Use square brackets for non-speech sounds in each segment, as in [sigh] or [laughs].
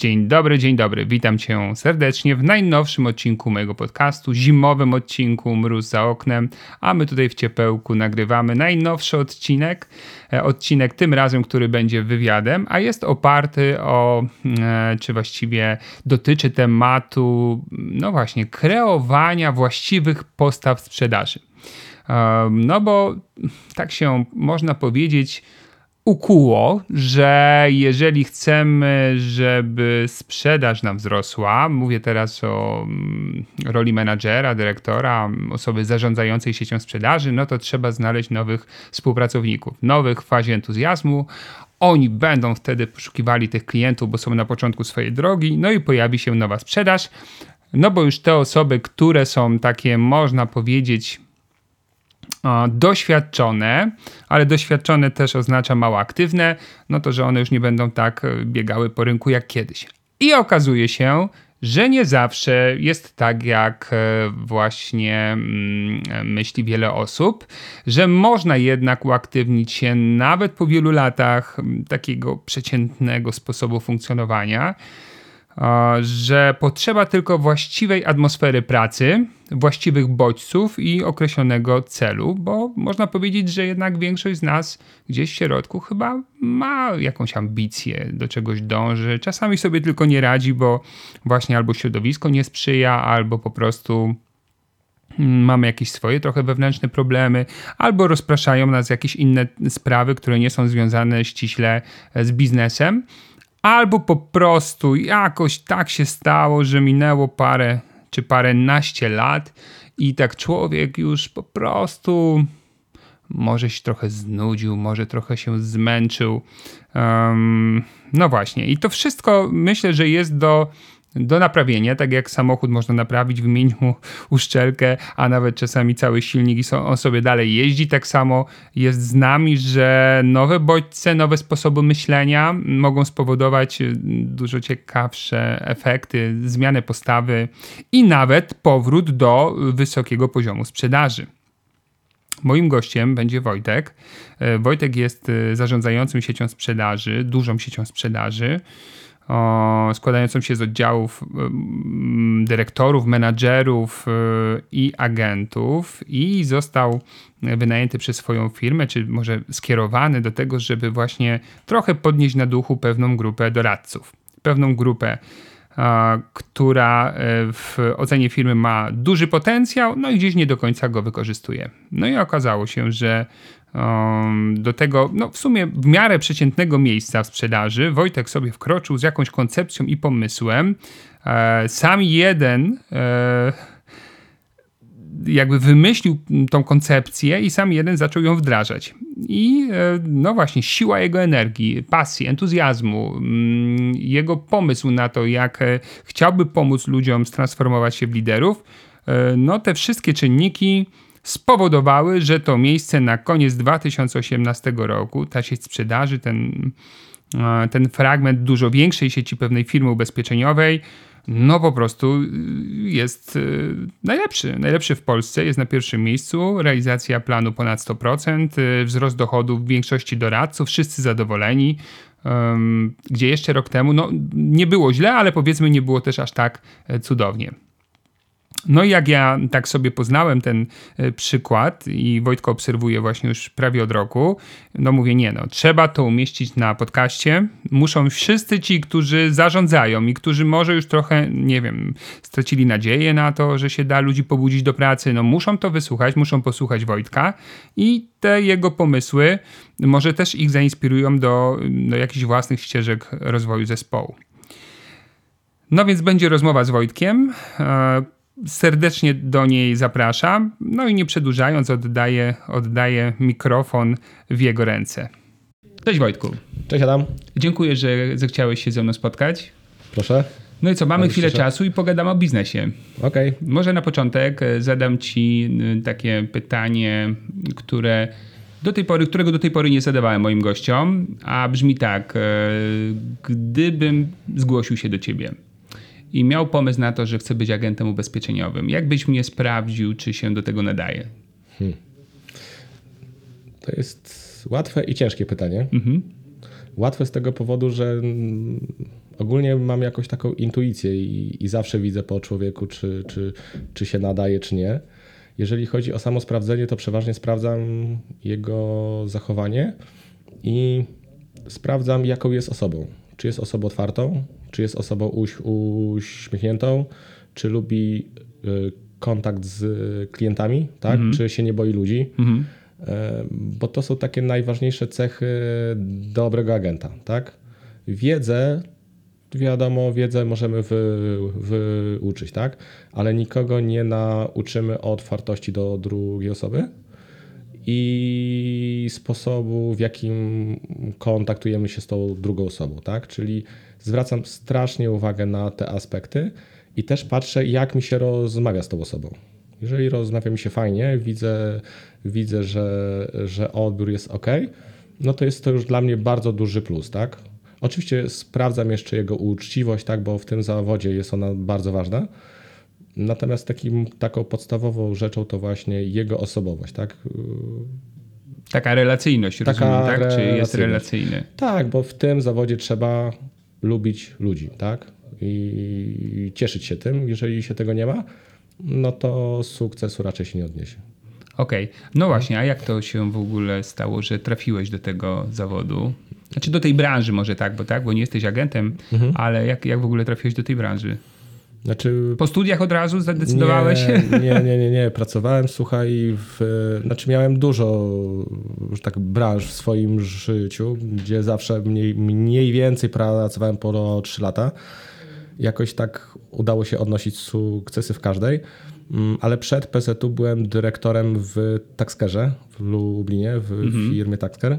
Dzień dobry, dzień dobry. Witam Cię serdecznie w najnowszym odcinku mojego podcastu, zimowym odcinku Mróz za oknem, a my tutaj w ciepełku nagrywamy najnowszy odcinek. E, odcinek tym razem, który będzie wywiadem, a jest oparty o, e, czy właściwie dotyczy tematu, no właśnie, kreowania właściwych postaw sprzedaży. E, no bo tak się można powiedzieć, ukuło, że jeżeli chcemy, żeby sprzedaż nam wzrosła, mówię teraz o mm, roli menadżera, dyrektora, osoby zarządzającej siecią sprzedaży, no to trzeba znaleźć nowych współpracowników, nowych w fazie entuzjazmu. Oni będą wtedy poszukiwali tych klientów, bo są na początku swojej drogi, no i pojawi się nowa sprzedaż. No bo już te osoby, które są takie, można powiedzieć, doświadczone, ale doświadczone też oznacza mało aktywne, no to że one już nie będą tak e, biegały po rynku jak kiedyś. I okazuje się, że nie zawsze jest tak, jak e, właśnie mm, myśli wiele osób, że można jednak uaktywnić się nawet po wielu latach takiego przeciętnego sposobu funkcjonowania że potrzeba tylko właściwej atmosfery pracy, właściwych bodźców i określonego celu, bo można powiedzieć, że jednak większość z nas gdzieś w środku chyba ma jakąś ambicję, do czegoś dąży. Czasami sobie tylko nie radzi, bo właśnie albo środowisko nie sprzyja, albo po prostu mm, mamy jakieś swoje trochę wewnętrzne problemy, albo rozpraszają nas jakieś inne sprawy, które nie są związane ściśle z biznesem. Albo po prostu jakoś tak się stało, że minęło parę czy paręnaście lat i tak człowiek już po prostu może się trochę znudził, może trochę się zmęczył. Um, no właśnie, i to wszystko myślę, że jest do do naprawienia, tak jak samochód można naprawić, wymienić mu [laughs] uszczelkę, a nawet czasami cały silnik i on sobie dalej jeździ. Tak samo jest z nami, że nowe bodźce, nowe sposoby myślenia mogą spowodować y, dużo ciekawsze efekty, zmianę postawy i nawet powrót do wysokiego poziomu sprzedaży. Moim gościem będzie Wojtek. E, Wojtek jest y, zarządzającym siecią sprzedaży, dużą siecią sprzedaży składającą się z oddziałów dyrektorów, menadżerów e, i agentów i został wynajęty przez swoją firmę, czy może skierowany do tego, żeby właśnie trochę podnieść na duchu pewną grupę doradców, pewną grupę która e, w ocenie firmy ma duży potencjał, no i gdzieś nie do końca go wykorzystuje. No i okazało się, że do tego, no w sumie w miarę przeciętnego miejsca w sprzedaży, Wojtek sobie wkroczył z jakąś koncepcją i pomysłem. E, sam jeden e, jakby wymyślił tą koncepcję i sam jeden zaczął ją wdrażać. I e, no właśnie, siła jego energii, pasji, entuzjazmu, mm, jego pomysł na to, jak chciałby pomóc ludziom transformować się w liderów, no te wszystkie czynniki spowodowały, że to miejsce na koniec 2018 roku, ta sieć sprzedaży, ten, e, ten fragment dużo większej sieci pewnej firmy ubezpieczeniowej, no po prostu jest e, najlepszy. Najlepszy w Polsce, jest na pierwszym miejscu. Realizacja planu ponad 100%, e, wzrost dochodów w większości doradców, wszyscy zadowoleni. Gdzie jeszcze rok temu no, nie było źle, ale powiedzmy nie było też aż tak cudownie. No i jak ja tak sobie poznałem ten e, przykład i Wojtko obserwuje właśnie już prawie od roku, no mówię, nie no, trzeba to umieścić na podcaście. Muszą wszyscy ci, którzy zarządzają i którzy może już trochę, nie wiem, stracili nadzieję na to, że się da ludzi pobudzić do pracy, no muszą to wysłuchać, muszą posłuchać Wojtka i te jego pomysły może też ich zainspirują do, do jakichś własnych ścieżek rozwoju zespołu. No więc będzie rozmowa z Wojtkiem. Serdecznie do niej zapraszam. No i nie przedłużając, oddaję, oddaję mikrofon w jego ręce. Cześć Wojtku. Cześć Adam. Dziękuję, że zechciałeś się ze mną spotkać. Proszę. No i co, mamy chwilę czasu i pogadamy o biznesie. Okej. Okay. Może na początek e, zadam ci takie pytanie, które do tej pory, którego do tej pory nie zadawałem moim gościom, a brzmi tak: e, gdybym zgłosił się do ciebie i miał pomysł na to, że chce być agentem ubezpieczeniowym, jak byś mnie sprawdził, czy się do tego nadaje? Hmm. To jest łatwe i ciężkie pytanie. Mhm. Łatwe z tego powodu, że ogólnie mam jakąś taką intuicję i, i zawsze widzę po człowieku, czy, czy, czy się nadaje, czy nie. Jeżeli chodzi o samo sprawdzenie, to przeważnie sprawdzam jego zachowanie i sprawdzam, jaką jest osobą. Czy jest osobą otwartą, czy jest osobą uś, uśmiechniętą, czy lubi y, kontakt z klientami, tak? Mhm. czy się nie boi ludzi. Mhm. E, bo to są takie najważniejsze cechy dobrego agenta. Tak? Wiedzę, wiadomo, wiedzę możemy wy, wyuczyć, tak? ale nikogo nie nauczymy o otwartości do drugiej osoby i sposobu, w jakim kontaktujemy się z tą drugą osobą. Tak? Czyli zwracam strasznie uwagę na te aspekty i też patrzę, jak mi się rozmawia z tą osobą. Jeżeli rozmawia mi się fajnie, widzę, widzę że, że odbiór jest ok, no to jest to już dla mnie bardzo duży plus, tak? Oczywiście sprawdzam jeszcze jego uczciwość, tak, bo w tym zawodzie jest ona bardzo ważna. Natomiast takim, taką podstawową rzeczą to właśnie jego osobowość, tak? Taka relacyjność, Taka rozumiem, tak? Czy jest relacyjny? Tak, bo w tym zawodzie trzeba lubić ludzi, tak? I cieszyć się tym. Jeżeli się tego nie ma, no to sukcesu raczej się nie odniesie. Okej, okay. no właśnie, a jak to się w ogóle stało, że trafiłeś do tego zawodu? Znaczy do tej branży może tak, bo tak, bo nie jesteś agentem, mhm. ale jak, jak w ogóle trafiłeś do tej branży? Znaczy, po studiach od razu zadecydowałeś? Nie, [laughs] nie, nie, nie, nie. Pracowałem, słuchaj, w, znaczy miałem dużo tak branż w swoim życiu, gdzie zawsze mniej, mniej więcej pracowałem po 3 lata jakoś tak udało się odnosić sukcesy w każdej. Mm, ale przed PZU byłem dyrektorem w Taxkerze w Lublinie, w mhm. firmie Taxker.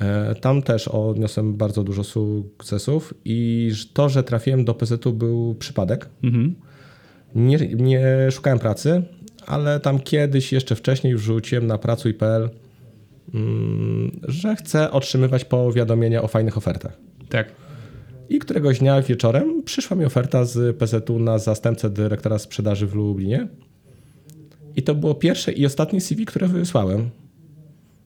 E, tam też odniosłem bardzo dużo sukcesów i to, że trafiłem do PZU był przypadek. Mhm. Nie, nie szukałem pracy, ale tam kiedyś, jeszcze wcześniej już rzuciłem na pracuj.pl, mm, że chcę otrzymywać powiadomienia o fajnych ofertach. Tak. I któregoś dnia wieczorem przyszła mi oferta z PZU na zastępcę dyrektora sprzedaży w Lublinie. I to było pierwsze i ostatnie CV, które wysłałem.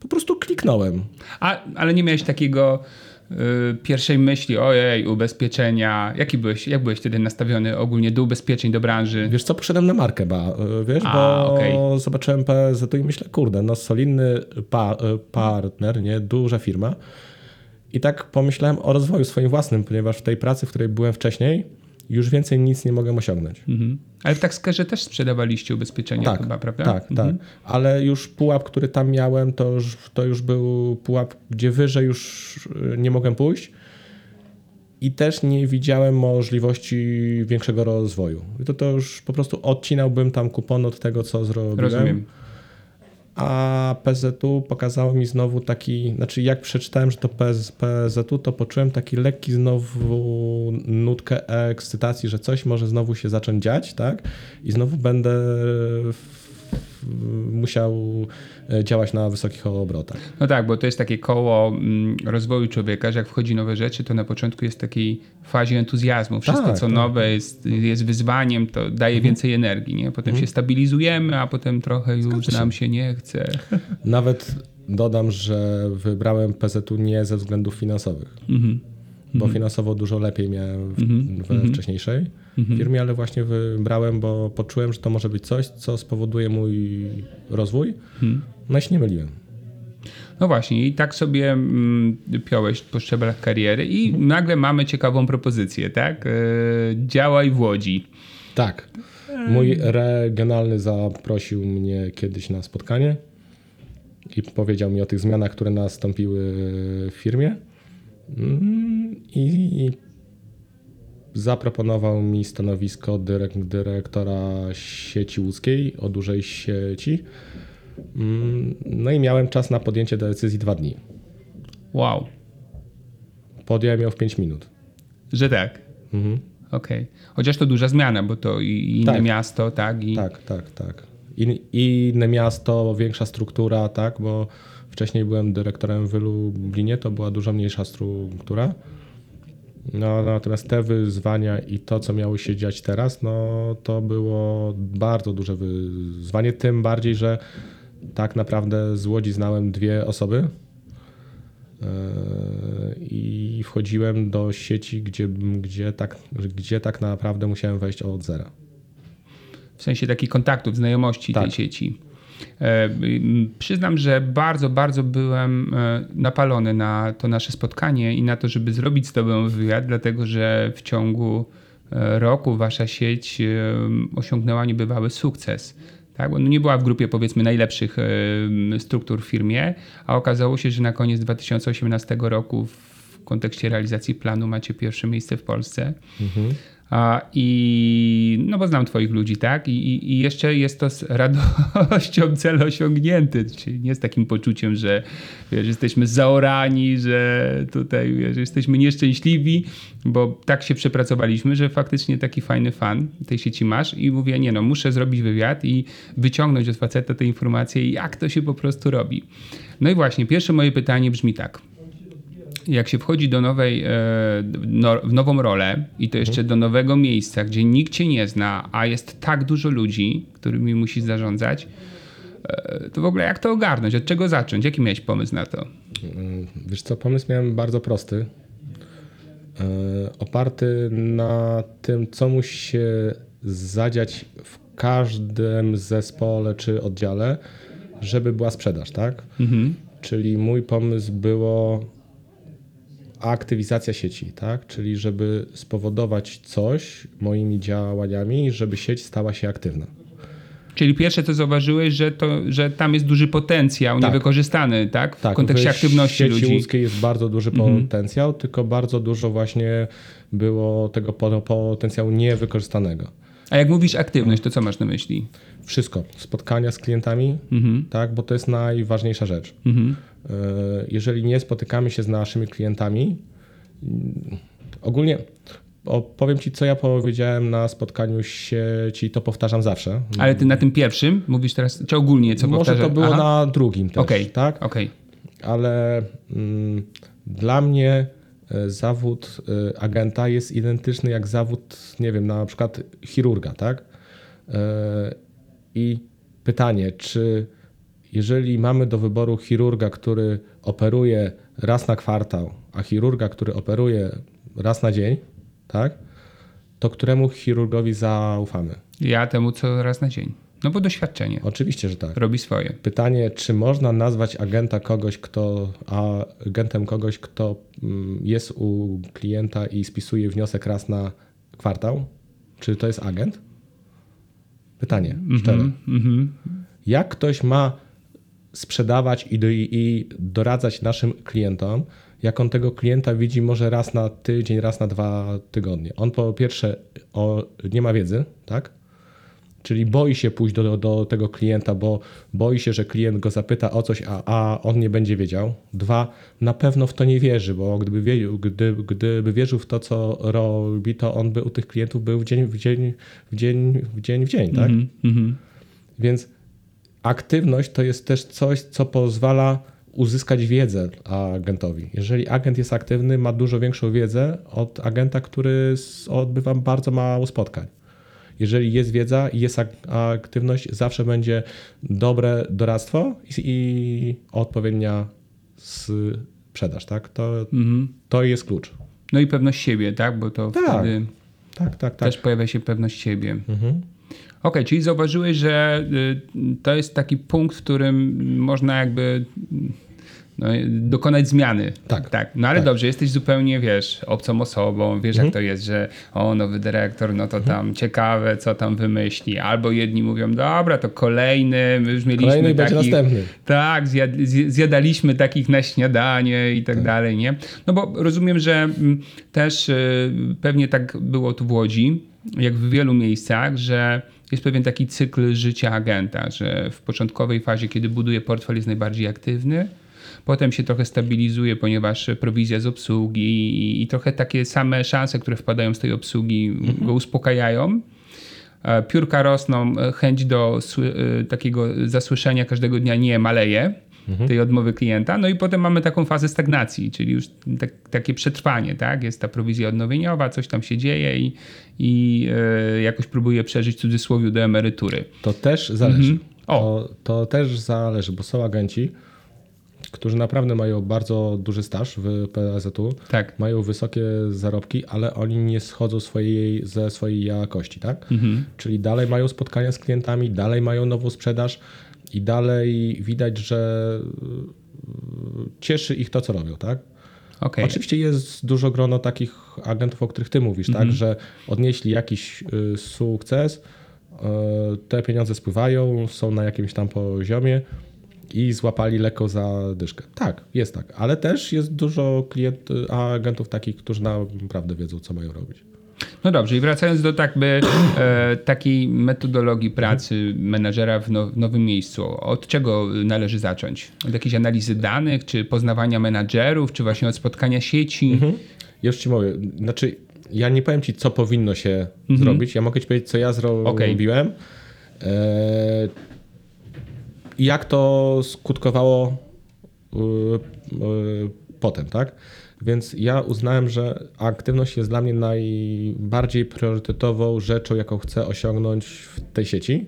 Po prostu kliknąłem. A, ale nie miałeś takiego y, pierwszej myśli, ojej, ubezpieczenia. Jaki byłeś, jak byłeś wtedy nastawiony ogólnie do ubezpieczeń, do branży? Wiesz co, poszedłem na markę, ba, y, wiesz, A, bo okay. zobaczyłem PZU i myślę, kurde, no solidny pa, y, partner, nie, duża firma i tak pomyślałem o rozwoju swoim własnym, ponieważ w tej pracy, w której byłem wcześniej, już więcej nic nie mogę osiągnąć. Mhm. Ale w Taxkerze też sprzedawaliście ubezpieczenia tak, chyba, prawda? Tak, mhm. tak. Ale już pułap, który tam miałem, to już, to już był pułap, gdzie wyżej już y, nie mogłem pójść i też nie widziałem możliwości większego rozwoju. I to, to już po prostu odcinałbym tam kupon od tego, co zrobiłem. Rozumiem a PZU pokazało mi znowu taki, znaczy jak przeczytałem, że to PZU, to poczułem taki lekki znowu nutkę ekscytacji, że coś może znowu się zacząć dziać, tak? I znowu będę musiał e, działać na wysokich obrotach. No tak, bo to jest takie koło mm, rozwoju człowieka, że jak wchodzi nowe rzeczy, to na początku jest takiej fazie entuzjazmu. Wszystko, tak, co tak. nowe jest, jest wyzwaniem, to daje mhm. więcej energii. Nie? Potem mhm. się stabilizujemy, a potem trochę już się. nam się nie chce. Nawet dodam, że wybrałem PZU nie ze względów finansowych. Mhm bo mhm. finansowo dużo lepiej miałem w, mhm. we mhm. wcześniejszej firmie, ale właśnie wybrałem, bo poczułem, że to może być coś, co spowoduje mój rozwój. No i się nie myliłem. No właśnie, i tak sobie mm, piąłeś po szczeblach kariery i nagle mamy ciekawą propozycję, tak? E, działaj w Łodzi. Tak. Mój regionalny zaprosił mnie kiedyś na spotkanie i powiedział mi o tych zmianach, które nastąpiły w firmie. Mm, I zaproponował mi stanowisko dyrek, dyrektora sieci łódzkiej o dużej sieci. Mm, No i miałem czas na podjęcie decyzji dwa dni. Wow, Podjąłem ją w 5 minut. że tak. Mhm. Okej. Chociaż to duża zmiana, bo to i inne Tak. miasto, tak? I... Tak, tak, tak. In, inne miasto, większa struktura, tak, bo wcześniej byłem dyrektorem w Lublinie, to była dużo mniejsza struktura. No, natomiast te wyzwania i to, co miało się dziać teraz, no to było bardzo duże wyzwanie, tym bardziej, że tak naprawdę z Łodzi znałem dwie osoby Yy, i wchodziłem do sieci, gdzie, gdzie, tak, gdzie tak naprawdę musiałem wejść od zera. W sensie takich kontaktów, znajomości tej Tak. sieci. E, Przyznam, że bardzo, bardzo byłem e, napalony na to nasze spotkanie i na to, żeby zrobić z Tobą wywiad, dlatego że w ciągu e, roku Wasza sieć osiągnęła niebywały sukces. Tak? Bo no nie była w grupie powiedzmy najlepszych struktur w firmie, a okazało się, że na koniec 2018 roku w kontekście realizacji planu macie pierwsze miejsce w Polsce. A, I no bo znam twoich ludzi, tak? I, i, jeszcze jest to z radością [laughs] cel osiągnięty, czyli nie z takim poczuciem, że wiesz, jesteśmy zaorani, że tutaj wiesz, jesteśmy nieszczęśliwi, bo tak się przepracowaliśmy, że faktycznie taki fajny fan tej sieci masz i mówię, nie no, muszę zrobić wywiad i wyciągnąć od faceta te informacje, jak to się po prostu robi. No i właśnie, pierwsze moje pytanie brzmi tak jak się wchodzi do nowej, e, no, w nową rolę i to jeszcze do nowego miejsca, gdzie nikt cię nie zna, a jest tak dużo ludzi, którymi musisz zarządzać, e, to w ogóle jak to ogarnąć? Od czego zacząć? Jaki miałeś pomysł na to? Mm, Wiesz co, pomysł miałem bardzo prosty. E, Oparty na tym, co musi się zadziać w każdym zespole czy oddziale, żeby była sprzedaż, tak? Czyli mój pomysł było aktywizacja sieci, tak? Czyli żeby spowodować coś moimi działaniami, żeby sieć stała się aktywna. Czyli pierwsze co zauważyłeś, że, to, że tam jest duży potencjał Tak. niewykorzystany, tak? W Tak, kontekście w aktywności sieci ludzi. Mhm. łódzkiej jest bardzo duży potencjał, tylko bardzo dużo właśnie było tego po- potencjału niewykorzystanego. A jak mówisz aktywność, to co masz na myśli? Wszystko, spotkania z klientami, Mhm. tak, bo to jest najważniejsza rzecz. E, Jeżeli nie spotykamy się z naszymi klientami, mm, ogólnie powiem Ci, co ja powiedziałem na spotkaniu sieci, to powtarzam zawsze. Ale ty na tym pierwszym mówisz teraz, czy ogólnie co Może to było Aha. na drugim też, Okej, tak? okej. ale mm, dla mnie e, zawód e, agenta jest identyczny jak zawód, nie wiem, na przykład chirurga, tak? E, I pytanie, czy jeżeli mamy do wyboru chirurga, który operuje raz na kwartał, a chirurga, który operuje raz na dzień, tak? To któremu chirurgowi zaufamy? Ja temu co raz na dzień. No bo doświadczenie Oczywiście, że tak. robi swoje. Pytanie, czy można nazwać agenta kogoś, kto, a agentem kogoś, kto mm, jest u klienta i spisuje wniosek raz na kwartał? Czy to jest agent? Pytanie, szczere. Mhm. Jak ktoś ma sprzedawać i, do, i doradzać naszym klientom, jak on tego klienta widzi może raz na tydzień, raz na dwa tygodnie? On po pierwsze o, nie ma wiedzy, tak? Czyli boi się pójść do, do tego klienta, bo boi się, że klient go zapyta o coś, a, a on nie będzie wiedział. Dwa, na pewno w to nie wierzy, bo gdyby, wie, gdy, gdyby wierzył w to, co robi, to on by u tych klientów był w dzień w dzień, w dzień, w dzień, w dzień tak? Mhm. Więc aktywność to jest też coś, co pozwala uzyskać wiedzę agentowi. Jeżeli agent jest aktywny, ma dużo większą wiedzę od agenta, który odbywa bardzo mało spotkań. Jeżeli jest wiedza i jest ak- aktywność, zawsze będzie dobre doradztwo i, odpowiednia sprzedaż. Tak? To, to jest klucz. No i pewność siebie, tak? Bo to Tak, wtedy Tak, tak, tak. też pojawia się pewność siebie. Mhm. Okej, czyli zauważyłeś, że y, to jest taki punkt, w którym można jakby no, dokonać zmiany. Tak. tak. No ale Tak. dobrze, jesteś zupełnie, wiesz, obcą osobą, wiesz Mhm. jak to jest, że o, nowy dyrektor, no to tam ciekawe, co tam wymyśli. Albo jedni mówią, dobra, to kolejny, my już mieliśmy Kolejny będzie takich... następny. Tak, zjad, zj- zjadaliśmy takich na śniadanie i tak, dalej, nie? No bo rozumiem, że mm, też y, pewnie tak było tu w Łodzi, jak w wielu miejscach, że jest pewien taki cykl życia agenta, że w początkowej fazie, kiedy buduje portfel, jest najbardziej aktywny, potem się trochę stabilizuje, ponieważ prowizja z obsługi i, i trochę takie same szanse, które wpadają z tej obsługi, go uspokajają. E, Piórka rosną, e, chęć do e, takiego zasłyszenia każdego dnia nie maleje, tej odmowy klienta. No i potem mamy taką fazę stagnacji, czyli już tak, takie przetrwanie, tak? Jest ta prowizja odnowieniowa, coś tam się dzieje i, i e, jakoś próbuje przeżyć w cudzysłowie do emerytury. To też zależy. Mhm. O. To, to też zależy, bo są agenci, którzy naprawdę mają bardzo duży staż w PZU, Tak. mają wysokie zarobki, ale oni nie schodzą swojej, ze swojej jakości, tak? Mhm. Czyli dalej mają spotkania z klientami, dalej mają nową sprzedaż i dalej widać, że y, cieszy ich to, co robią, tak? Okej. Oczywiście jest dużo grono takich agentów, o których ty mówisz, Mhm. tak, że odnieśli jakiś y, sukces, y, te pieniądze spływają, są na jakimś tam poziomie i złapali lekko za dyszkę. Tak, jest tak, ale też jest dużo klient, y, agentów takich, którzy naprawdę wiedzą, co mają robić. No dobrze, i wracając do tak by, e, takiej metodologii pracy menadżera w, now, w nowym miejscu, od czego należy zacząć? Od jakiejś analizy danych, czy poznawania menadżerów, czy właśnie od spotkania sieci? Już ci mówię, znaczy ja nie powiem ci, co powinno się zrobić, ja mogę ci powiedzieć, co ja zrobiłem. E, I jak to skutkowało y, y, potem, tak? Więc ja uznałem, że aktywność jest dla mnie najbardziej priorytetową rzeczą, jaką chcę osiągnąć w tej sieci.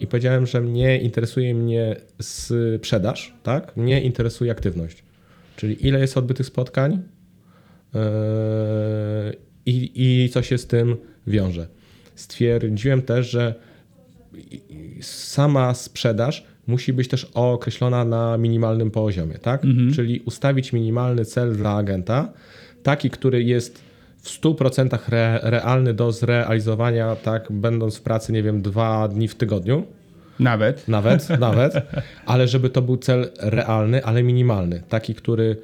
I powiedziałem, że mnie interesuje mnie sprzedaż, tak? Mnie interesuje aktywność. Czyli ile jest odbytych spotkań, Yy, i, i co się z tym wiąże. Stwierdziłem też, że sama sprzedaż musi być też określona na minimalnym poziomie, tak? Czyli ustawić minimalny cel dla agenta, taki, który jest w 100% re, realny do zrealizowania, tak, będąc w pracy, nie wiem, dwa dni w tygodniu, Nawet. nawet, [laughs] nawet, ale żeby to był cel realny, ale minimalny. Taki, który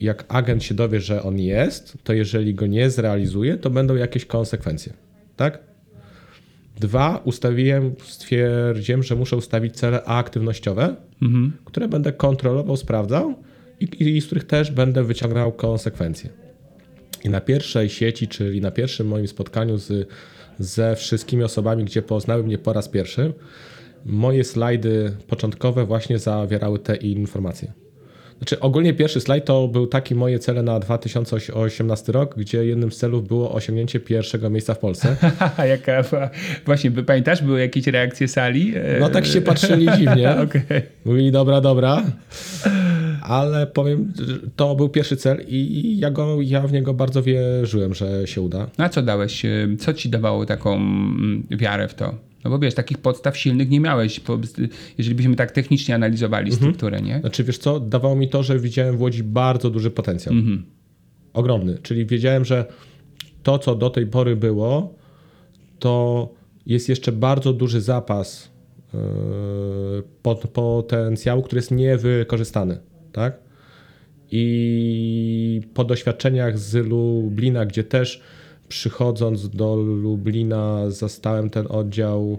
jak agent się dowie, że on jest, to jeżeli go nie zrealizuje, to będą jakieś konsekwencje. Tak? Dwa, ustawiłem, stwierdziłem, że muszę ustawić cele aktywnościowe, które będę kontrolował, sprawdzał i, i z których też będę wyciągał konsekwencje. I na pierwszej sieci, czyli na pierwszym moim spotkaniu z, ze wszystkimi osobami, gdzie poznały mnie po raz pierwszy, moje slajdy początkowe właśnie zawierały te informacje. Znaczy ogólnie pierwszy slajd to był taki moje cele na 2018 rok, gdzie jednym z celów było osiągnięcie pierwszego miejsca w Polsce. [laughs] Jaka właśnie, by pamiętasz, były jakieś reakcje sali? E, No tak się patrzyli [laughs] dziwnie. Okej. Mówili dobra, dobra. Ale powiem, to był pierwszy cel i ja, go, ja w niego bardzo wierzyłem, że się uda. No a co dałeś, e, co ci dawało taką mm, wiarę w to? No bo wiesz, takich podstaw silnych nie miałeś, jeżeli byśmy tak technicznie analizowali Mhm. strukturę, nie? Znaczy wiesz co, dawało mi to, że widziałem w Łodzi bardzo duży potencjał. Ogromny. Czyli wiedziałem, że to, co do tej pory było, to jest jeszcze bardzo duży zapas yy, pot- potencjału, który jest niewykorzystany. Tak? I po doświadczeniach z Lublina, gdzie też przychodząc do Lublina zastałem ten oddział,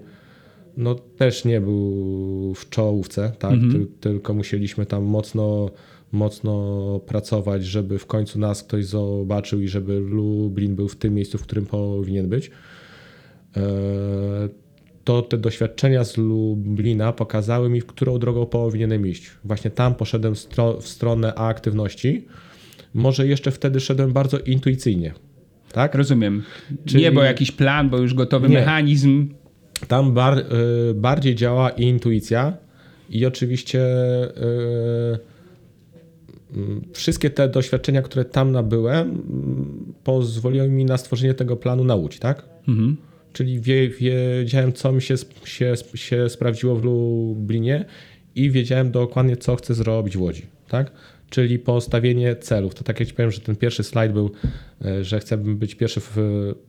no też nie był w czołówce, tak? Ty, tylko musieliśmy tam mocno, mocno pracować, żeby w końcu nas ktoś zobaczył i żeby Lublin był w tym miejscu, w którym powinien być. E, To te doświadczenia z Lublina pokazały mi, w którą drogą powinienem iść. Właśnie tam poszedłem w stronę aktywności. Może jeszcze wtedy szedłem bardzo intuicyjnie. Tak? Rozumiem. Czyli- Nie, bo jakiś plan, bo już gotowy Nie. mechanizm. Tam bar, y, bardziej działa intuicja i oczywiście y, mm, wszystkie te doświadczenia, które tam nabyłem, mm, pozwoliły mi na stworzenie tego planu na Łódź, tak? Czyli wie, wiedziałem, co mi się, się, się sprawdziło w Lublinie i wiedziałem dokładnie, co chcę zrobić w Łodzi, tak? Czyli postawienie celów. To tak jak ci powiem, że ten pierwszy slajd był, e, że chcemy być pierwszy w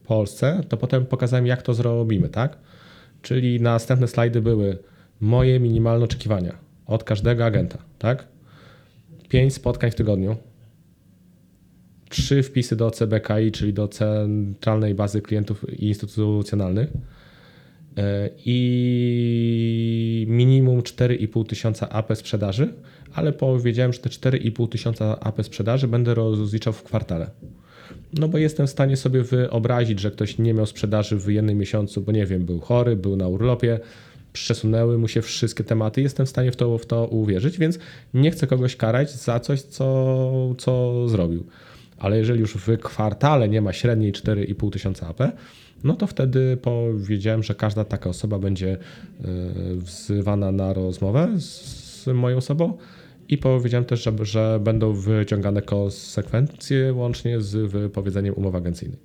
Polsce, to potem pokazałem, jak to zrobimy, tak? Czyli następne slajdy były moje minimalne oczekiwania od każdego agenta, tak? Pięć spotkań w tygodniu, trzy wpisy do CBKI, czyli do Centralnej Bazy Klientów Instytucjonalnych i minimum 4,5 tysiąca AP sprzedaży, ale powiedziałem, że te 4,5 tysiąca AP sprzedaży będę rozliczał w kwartale. No bo jestem w stanie sobie wyobrazić, że ktoś nie miał sprzedaży w jednym miesiącu, bo nie wiem, był chory, był na urlopie, przesunęły mu się wszystkie tematy. Jestem w stanie w to, w to uwierzyć, więc nie chcę kogoś karać za coś, co, co zrobił. Ale jeżeli już w kwartale nie ma średniej 4,5 tysiąca AP, no to wtedy powiedziałem, że każda taka osoba będzie e, wzywana na rozmowę z moją osobą i powiedziałem też, że, że będą wyciągane konsekwencje łącznie z wypowiedzeniem umowy agencyjnej.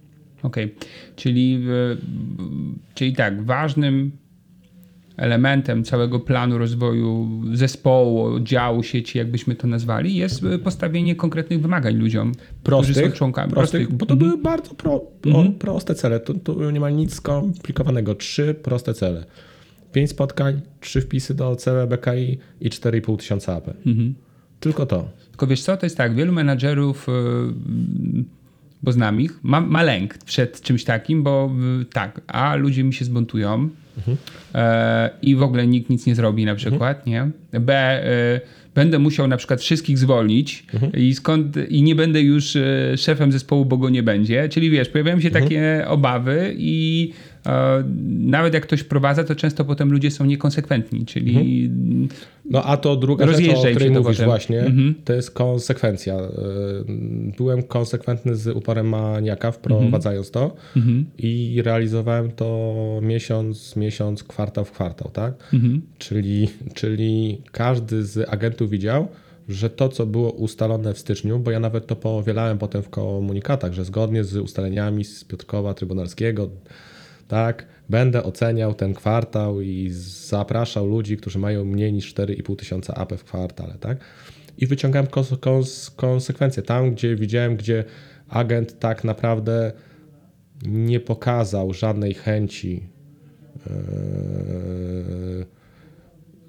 Okej, okay. czyli, czyli tak, ważnym elementem całego planu rozwoju zespołu, działu, sieci, jakbyśmy to nazwali, jest postawienie konkretnych wymagań ludziom, prostych, którzy są członkami. Prostych, prostych. bo to były bardzo pro, mhm. proste cele. Tu, tu nie ma nic skomplikowanego. Trzy proste cele. Pięć spotkań, trzy wpisy do CBKI i 4,5 tysiąca AP. Mhm. Tylko to. Tylko wiesz co, to jest tak, wielu menadżerów bo znam ich, ma, ma lęk przed czymś takim, bo tak, a ludzie mi się zbuntują, mhm. e, i w ogóle nikt nic nie zrobi na przykład, mhm. nie? B, e, będę musiał na przykład wszystkich zwolnić mhm. i, skąd, i nie będę już e, szefem zespołu, bo go nie będzie. Czyli wiesz, pojawiają się mhm. takie obawy i nawet jak ktoś prowadza, to często potem ludzie są niekonsekwentni, czyli mhm. No a to druga rzecz, o której mówisz potem. właśnie, mhm. to jest konsekwencja. E, byłem konsekwentny z uporem maniaka wprowadzając to mhm. i realizowałem to miesiąc, miesiąc, kwartał w kwartał, tak? Mhm. Czyli, czyli każdy z agentów widział, że to, co było ustalone w styczniu, bo ja nawet to powielałem potem w komunikatach, że zgodnie z ustaleniami z Piotrkowa Trybunalskiego, tak, będę oceniał ten kwartał i zapraszał ludzi, którzy mają mniej niż 4,5 tysiąca AP w kwartale, tak? I wyciągałem kons kons konsekwencje tam, gdzie widziałem, gdzie agent tak naprawdę nie pokazał żadnej chęci. Yy,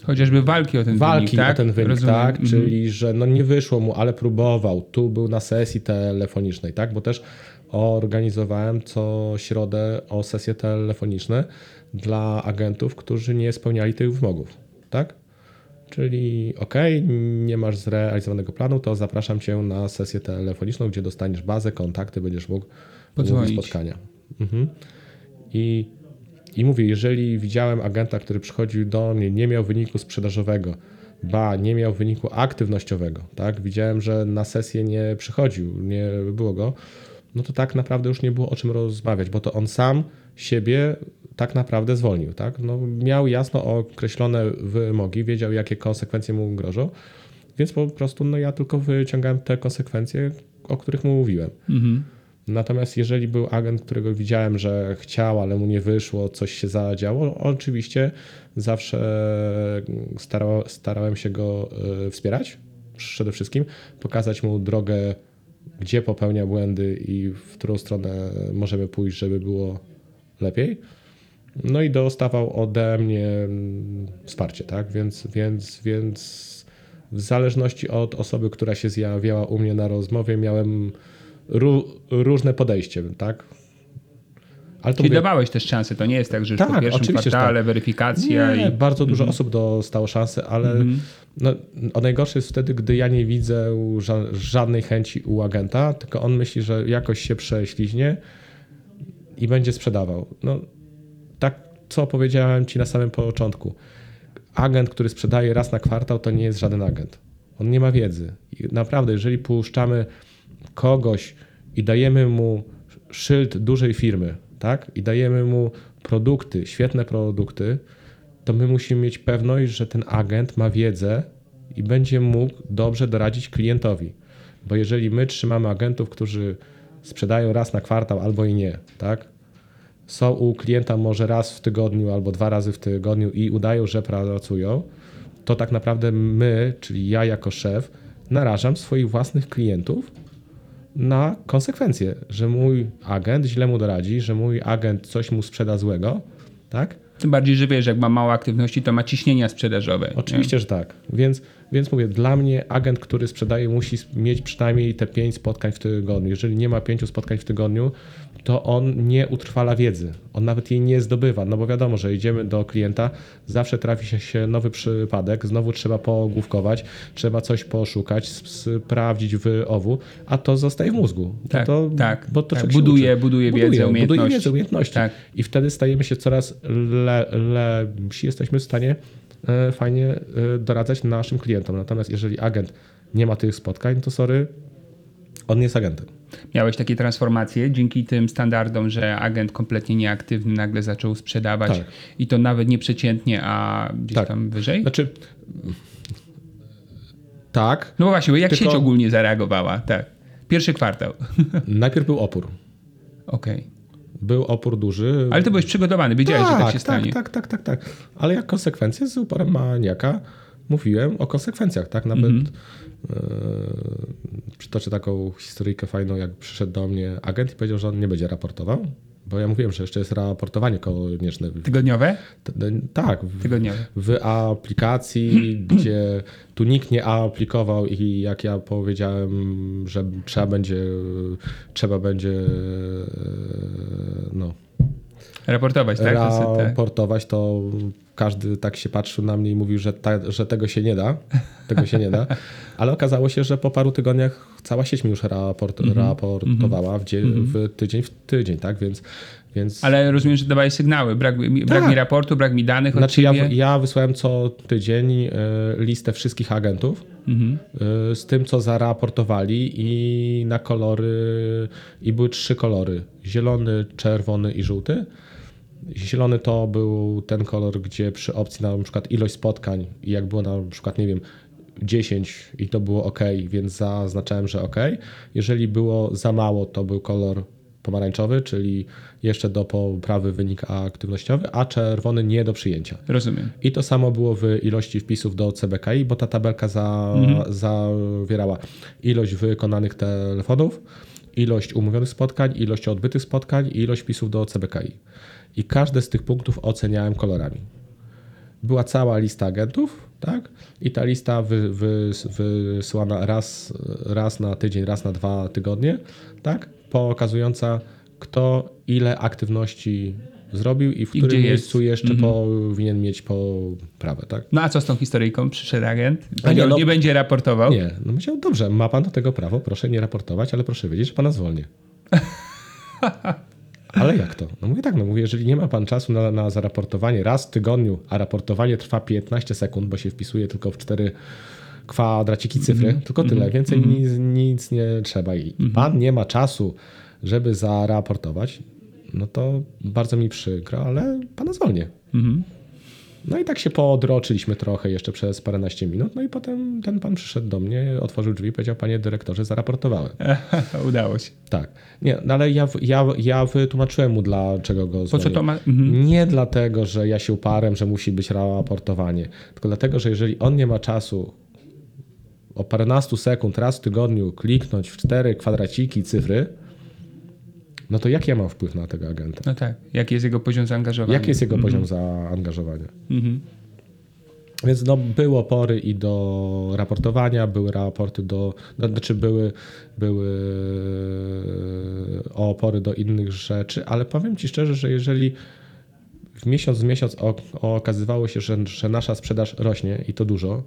Chociażby walki o ten walki wynik, tak? o ten wynik, Rozumiem. tak? Mhm. Czyli, że no nie wyszło mu, ale próbował. Tu był na sesji telefonicznej, tak? Bo też organizowałem co środę o sesje telefoniczne dla agentów, którzy nie spełniali tych wymogów, tak? Czyli ok, nie masz zrealizowanego planu, to zapraszam cię na sesję telefoniczną, gdzie dostaniesz bazę, kontakty, będziesz mógł mówić spotkania. Mhm. I, I mówię, jeżeli widziałem agenta, który przychodził do mnie, nie miał wyniku sprzedażowego, ba, nie miał wyniku aktywnościowego, tak? Widziałem, że na sesję nie przychodził, nie było go, no to tak naprawdę już nie było o czym rozmawiać, bo to on sam siebie tak naprawdę zwolnił. Tak? No, miał jasno określone wymogi, wiedział jakie konsekwencje mu grożą, więc po prostu no, ja tylko wyciągałem te konsekwencje, o których mu mówiłem. Mhm. Natomiast jeżeli był agent, którego widziałem, że chciał, ale mu nie wyszło, coś się zadziało, oczywiście zawsze starał, starałem się go y, wspierać. Przede wszystkim pokazać mu drogę gdzie popełnia błędy i w którą stronę możemy pójść, żeby było lepiej. No i dostawał ode mnie mm, wsparcie, tak? Więc, więc, więc w zależności od osoby, która się zjawiała u mnie na rozmowie, miałem różne podejście, tak? Ale Czyli mówię... dawałeś też szansę, to nie jest tak, że już tak, po pierwszym kwartale tak. weryfikacja nie, i... bardzo dużo -hmm. osób dostało szansę, ale -hmm. no, o najgorsze jest wtedy, gdy ja nie widzę żadnej chęci u agenta, tylko on myśli, że jakoś się prześliźnie i będzie sprzedawał. No tak, co powiedziałem ci na samym początku. Agent, który sprzedaje raz na kwartał, to nie jest żaden agent. On nie ma wiedzy. I naprawdę, jeżeli puszczamy kogoś i dajemy mu szyld dużej firmy, tak? i dajemy mu produkty, świetne produkty, to my musimy mieć pewność, że ten agent ma wiedzę i będzie mógł dobrze doradzić klientowi. Bo jeżeli my trzymamy agentów, którzy sprzedają raz na kwartał albo i nie, tak? Są u klienta może raz w tygodniu albo dwa razy w tygodniu i udają, że pracują, to tak naprawdę my, czyli ja jako szef, narażam swoich własnych klientów na konsekwencje, że mój agent źle mu doradzi, że mój agent coś mu sprzeda złego, tak? Tym bardziej, że wiesz, jak ma mało aktywności, to ma ciśnienia sprzedażowe. Oczywiście, że tak. Więc, więc mówię, dla mnie agent, który sprzedaje, musi mieć przynajmniej te pięć spotkań w tygodniu. Jeżeli nie ma pięciu spotkań w tygodniu, to on nie utrwala wiedzy. On nawet jej nie zdobywa, no bo wiadomo, że idziemy do klienta, zawsze trafi się nowy przypadek, znowu trzeba poogłówkować, trzeba coś poszukać, sprawdzić w owu, a to zostaje w mózgu. Tak, to, tak. Bo to tak. Buduje, buduje, wiedzę, buduje, umiejętności. Buduje wiedzę, umiejętności. Tak. I wtedy stajemy się coraz le, lepsi, jesteśmy w stanie e, fajnie e, doradzać naszym klientom. Natomiast jeżeli agent nie ma tych spotkań, to sorry, on nie jest agentem. Miałeś takie transformacje dzięki tym standardom, że agent kompletnie nieaktywny nagle zaczął sprzedawać Tak. i to nawet nie przeciętnie, a gdzieś Tak. tam wyżej? Znaczy, tak. No właśnie, bo jak Tylko- sieć ogólnie zareagowała? Tak. Pierwszy kwartał. [laughs] Najpierw był opór. Okej. Był opór duży. Ale ty byłeś przygotowany, wiedziałeś, że tak się stanie. Tak, tak, tak, tak. Ale jak konsekwencje z uporem maniaka mówiłem o konsekwencjach, tak? Nawet Mhm. e, przytoczę taką historyjkę fajną, jak przyszedł do mnie agent i powiedział, że on nie będzie raportował, bo ja mówiłem, że jeszcze jest raportowanie konieczne. Tygodniowe? T- Tak, w, Tygodniowe. w aplikacji, [clears throat] gdzie tu nikt nie aplikował i jak ja powiedziałem, że trzeba będzie, trzeba będzie no, Raportować, tak? Tak. raportować, to każdy tak się patrzył na mnie i mówił, że, ta, że tego się nie da. Tego się nie da. [laughs] Ale okazało się, że po paru tygodniach cała sieć mi już raport, Mhm. raportowała w, dzie, w tydzień w tydzień, tak? Więc, więc Ale rozumiem, że dawałeś sygnały. Brak, mi- brak Tak. mi raportu, brak mi danych od Znaczy ja, ja wysłałem co tydzień e, listę wszystkich agentów Mhm. e, z tym, co zaraportowali i na kolory, i były trzy kolory, zielony, czerwony i żółty. Zielony to był ten kolor, gdzie przy opcji na przykład ilość spotkań i jak było na przykład, nie wiem, 10 i to było ok, więc zaznaczałem, że ok. Jeżeli było za mało, to był kolor pomarańczowy, czyli jeszcze do poprawy wynik aktywnościowy, a czerwony nie do przyjęcia. Rozumiem. I to samo było w ilości wpisów do CBKI, bo ta tabelka za, zawierała ilość wykonanych telefonów, ilość umówionych spotkań, ilość odbytych spotkań i ilość wpisów do CBKI. I każde z tych punktów oceniałem kolorami. Była cała lista agentów, tak? I ta lista wy, wy, wysyłana raz, raz na tydzień, raz na dwa tygodnie, tak? Pokazująca, kto ile aktywności zrobił i w I którym miejscu jeszcze powinien mieć poprawę, tak? No a co z tą historyjką? Przyszedł agent? A nie, no- nie będzie raportował. Nie, no myślał, dobrze, ma pan do tego prawo, proszę nie raportować, ale proszę wiedzieć, że pana zwolnię. [laughs] Ale jak to? No mówię tak, no mówię, jeżeli nie ma pan czasu na, na zaraportowanie raz w tygodniu, a raportowanie trwa 15 sekund, bo się wpisuje tylko w cztery kwadraciki cyfry, tylko tyle, więcej nic, nic nie trzeba. I pan nie ma czasu, żeby zaraportować, no to bardzo mi przykro, ale pana zwolnię. Mhm. No i tak się podroczyliśmy trochę jeszcze przez paręnaście minut, no i potem ten pan przyszedł do mnie, otworzył drzwi i powiedział, panie dyrektorze, zaraportowałem. [laughs] Udało się. Tak. Nie, no ale ja, ja, ja wytłumaczyłem mu, dlaczego go Po co to ma... Mhm. Nie dlatego, że ja się uparłem, że musi być raportowanie, tylko dlatego, że jeżeli on nie ma czasu o paręnastu sekund raz w tygodniu kliknąć w cztery kwadraciki cyfry, no to jak ja mam wpływ na tego agenta? No tak. Jaki jest jego poziom zaangażowania? Jaki jest jego poziom zaangażowania? Mhm. Więc no, było pory i do raportowania, były raporty do, no, znaczy były, były opory do innych rzeczy, ale powiem Ci szczerze, że jeżeli w miesiąc w miesiąc okazywało się, że, że nasza sprzedaż rośnie i to dużo,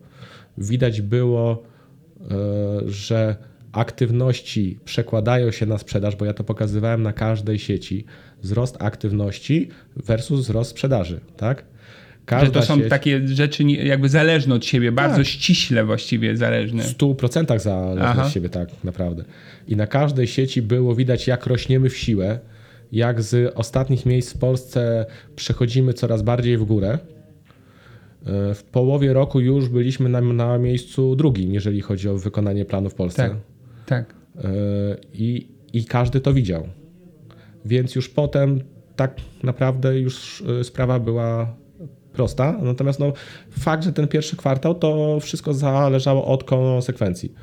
widać było, e, że aktywności przekładają się na sprzedaż, bo ja to pokazywałem na każdej sieci, wzrost aktywności versus wzrost sprzedaży, tak? Że to są sieć- takie rzeczy jakby zależne od siebie, bardzo Tak. ściśle właściwie zależne. w 100% zależy Aha. od siebie, tak naprawdę. I na każdej sieci było widać, jak rośniemy w siłę, jak z ostatnich miejsc w Polsce przechodzimy coraz bardziej w górę. E, W połowie roku już byliśmy na, na miejscu drugim, jeżeli chodzi o wykonanie planu w Polsce. Tak, tak. E, I, I każdy to widział. Więc już potem tak naprawdę już e, sprawa była prosta. Natomiast no, fakt, że ten pierwszy kwartał to wszystko zależało od konsekwencji.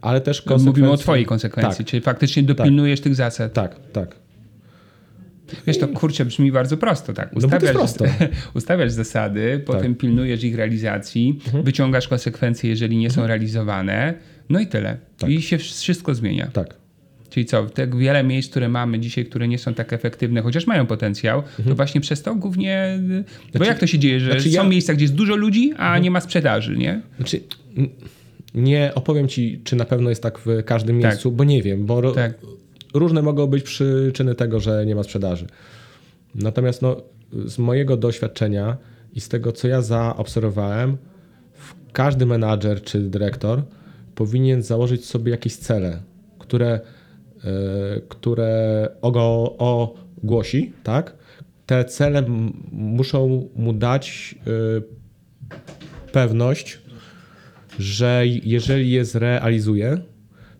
Ale też konsekwencji... Mówimy o twojej konsekwencji, Tak. czyli faktycznie dopilnujesz tych zasad. Tak, tak. Wiesz, to kurczę brzmi bardzo prosto, tak? No to jest prosto. [laughs] ustawiasz zasady, potem pilnujesz ich realizacji, Mhm. wyciągasz konsekwencje, jeżeli nie są realizowane, no i tyle. Tak. I się wszystko zmienia. Tak. Czyli co, tak wiele miejsc, które mamy dzisiaj, które nie są tak efektywne, chociaż mają potencjał, to właśnie przez to głównie. bo jak to się dzieje, że znaczy są ja- miejsca, gdzie jest dużo ludzi, a nie ma sprzedaży, nie? Znaczy, nie opowiem ci, czy na pewno jest tak w każdym Tak. miejscu, bo nie wiem, bo Tak. Różne mogą być przyczyny tego, że nie ma sprzedaży. Natomiast no, z mojego doświadczenia i z tego, co ja zaobserwowałem, każdy menadżer czy dyrektor powinien założyć sobie jakieś cele, które, e, które ogo, ogłosi, tak? Te cele muszą mu dać e, pewność, że jeżeli je zrealizuje,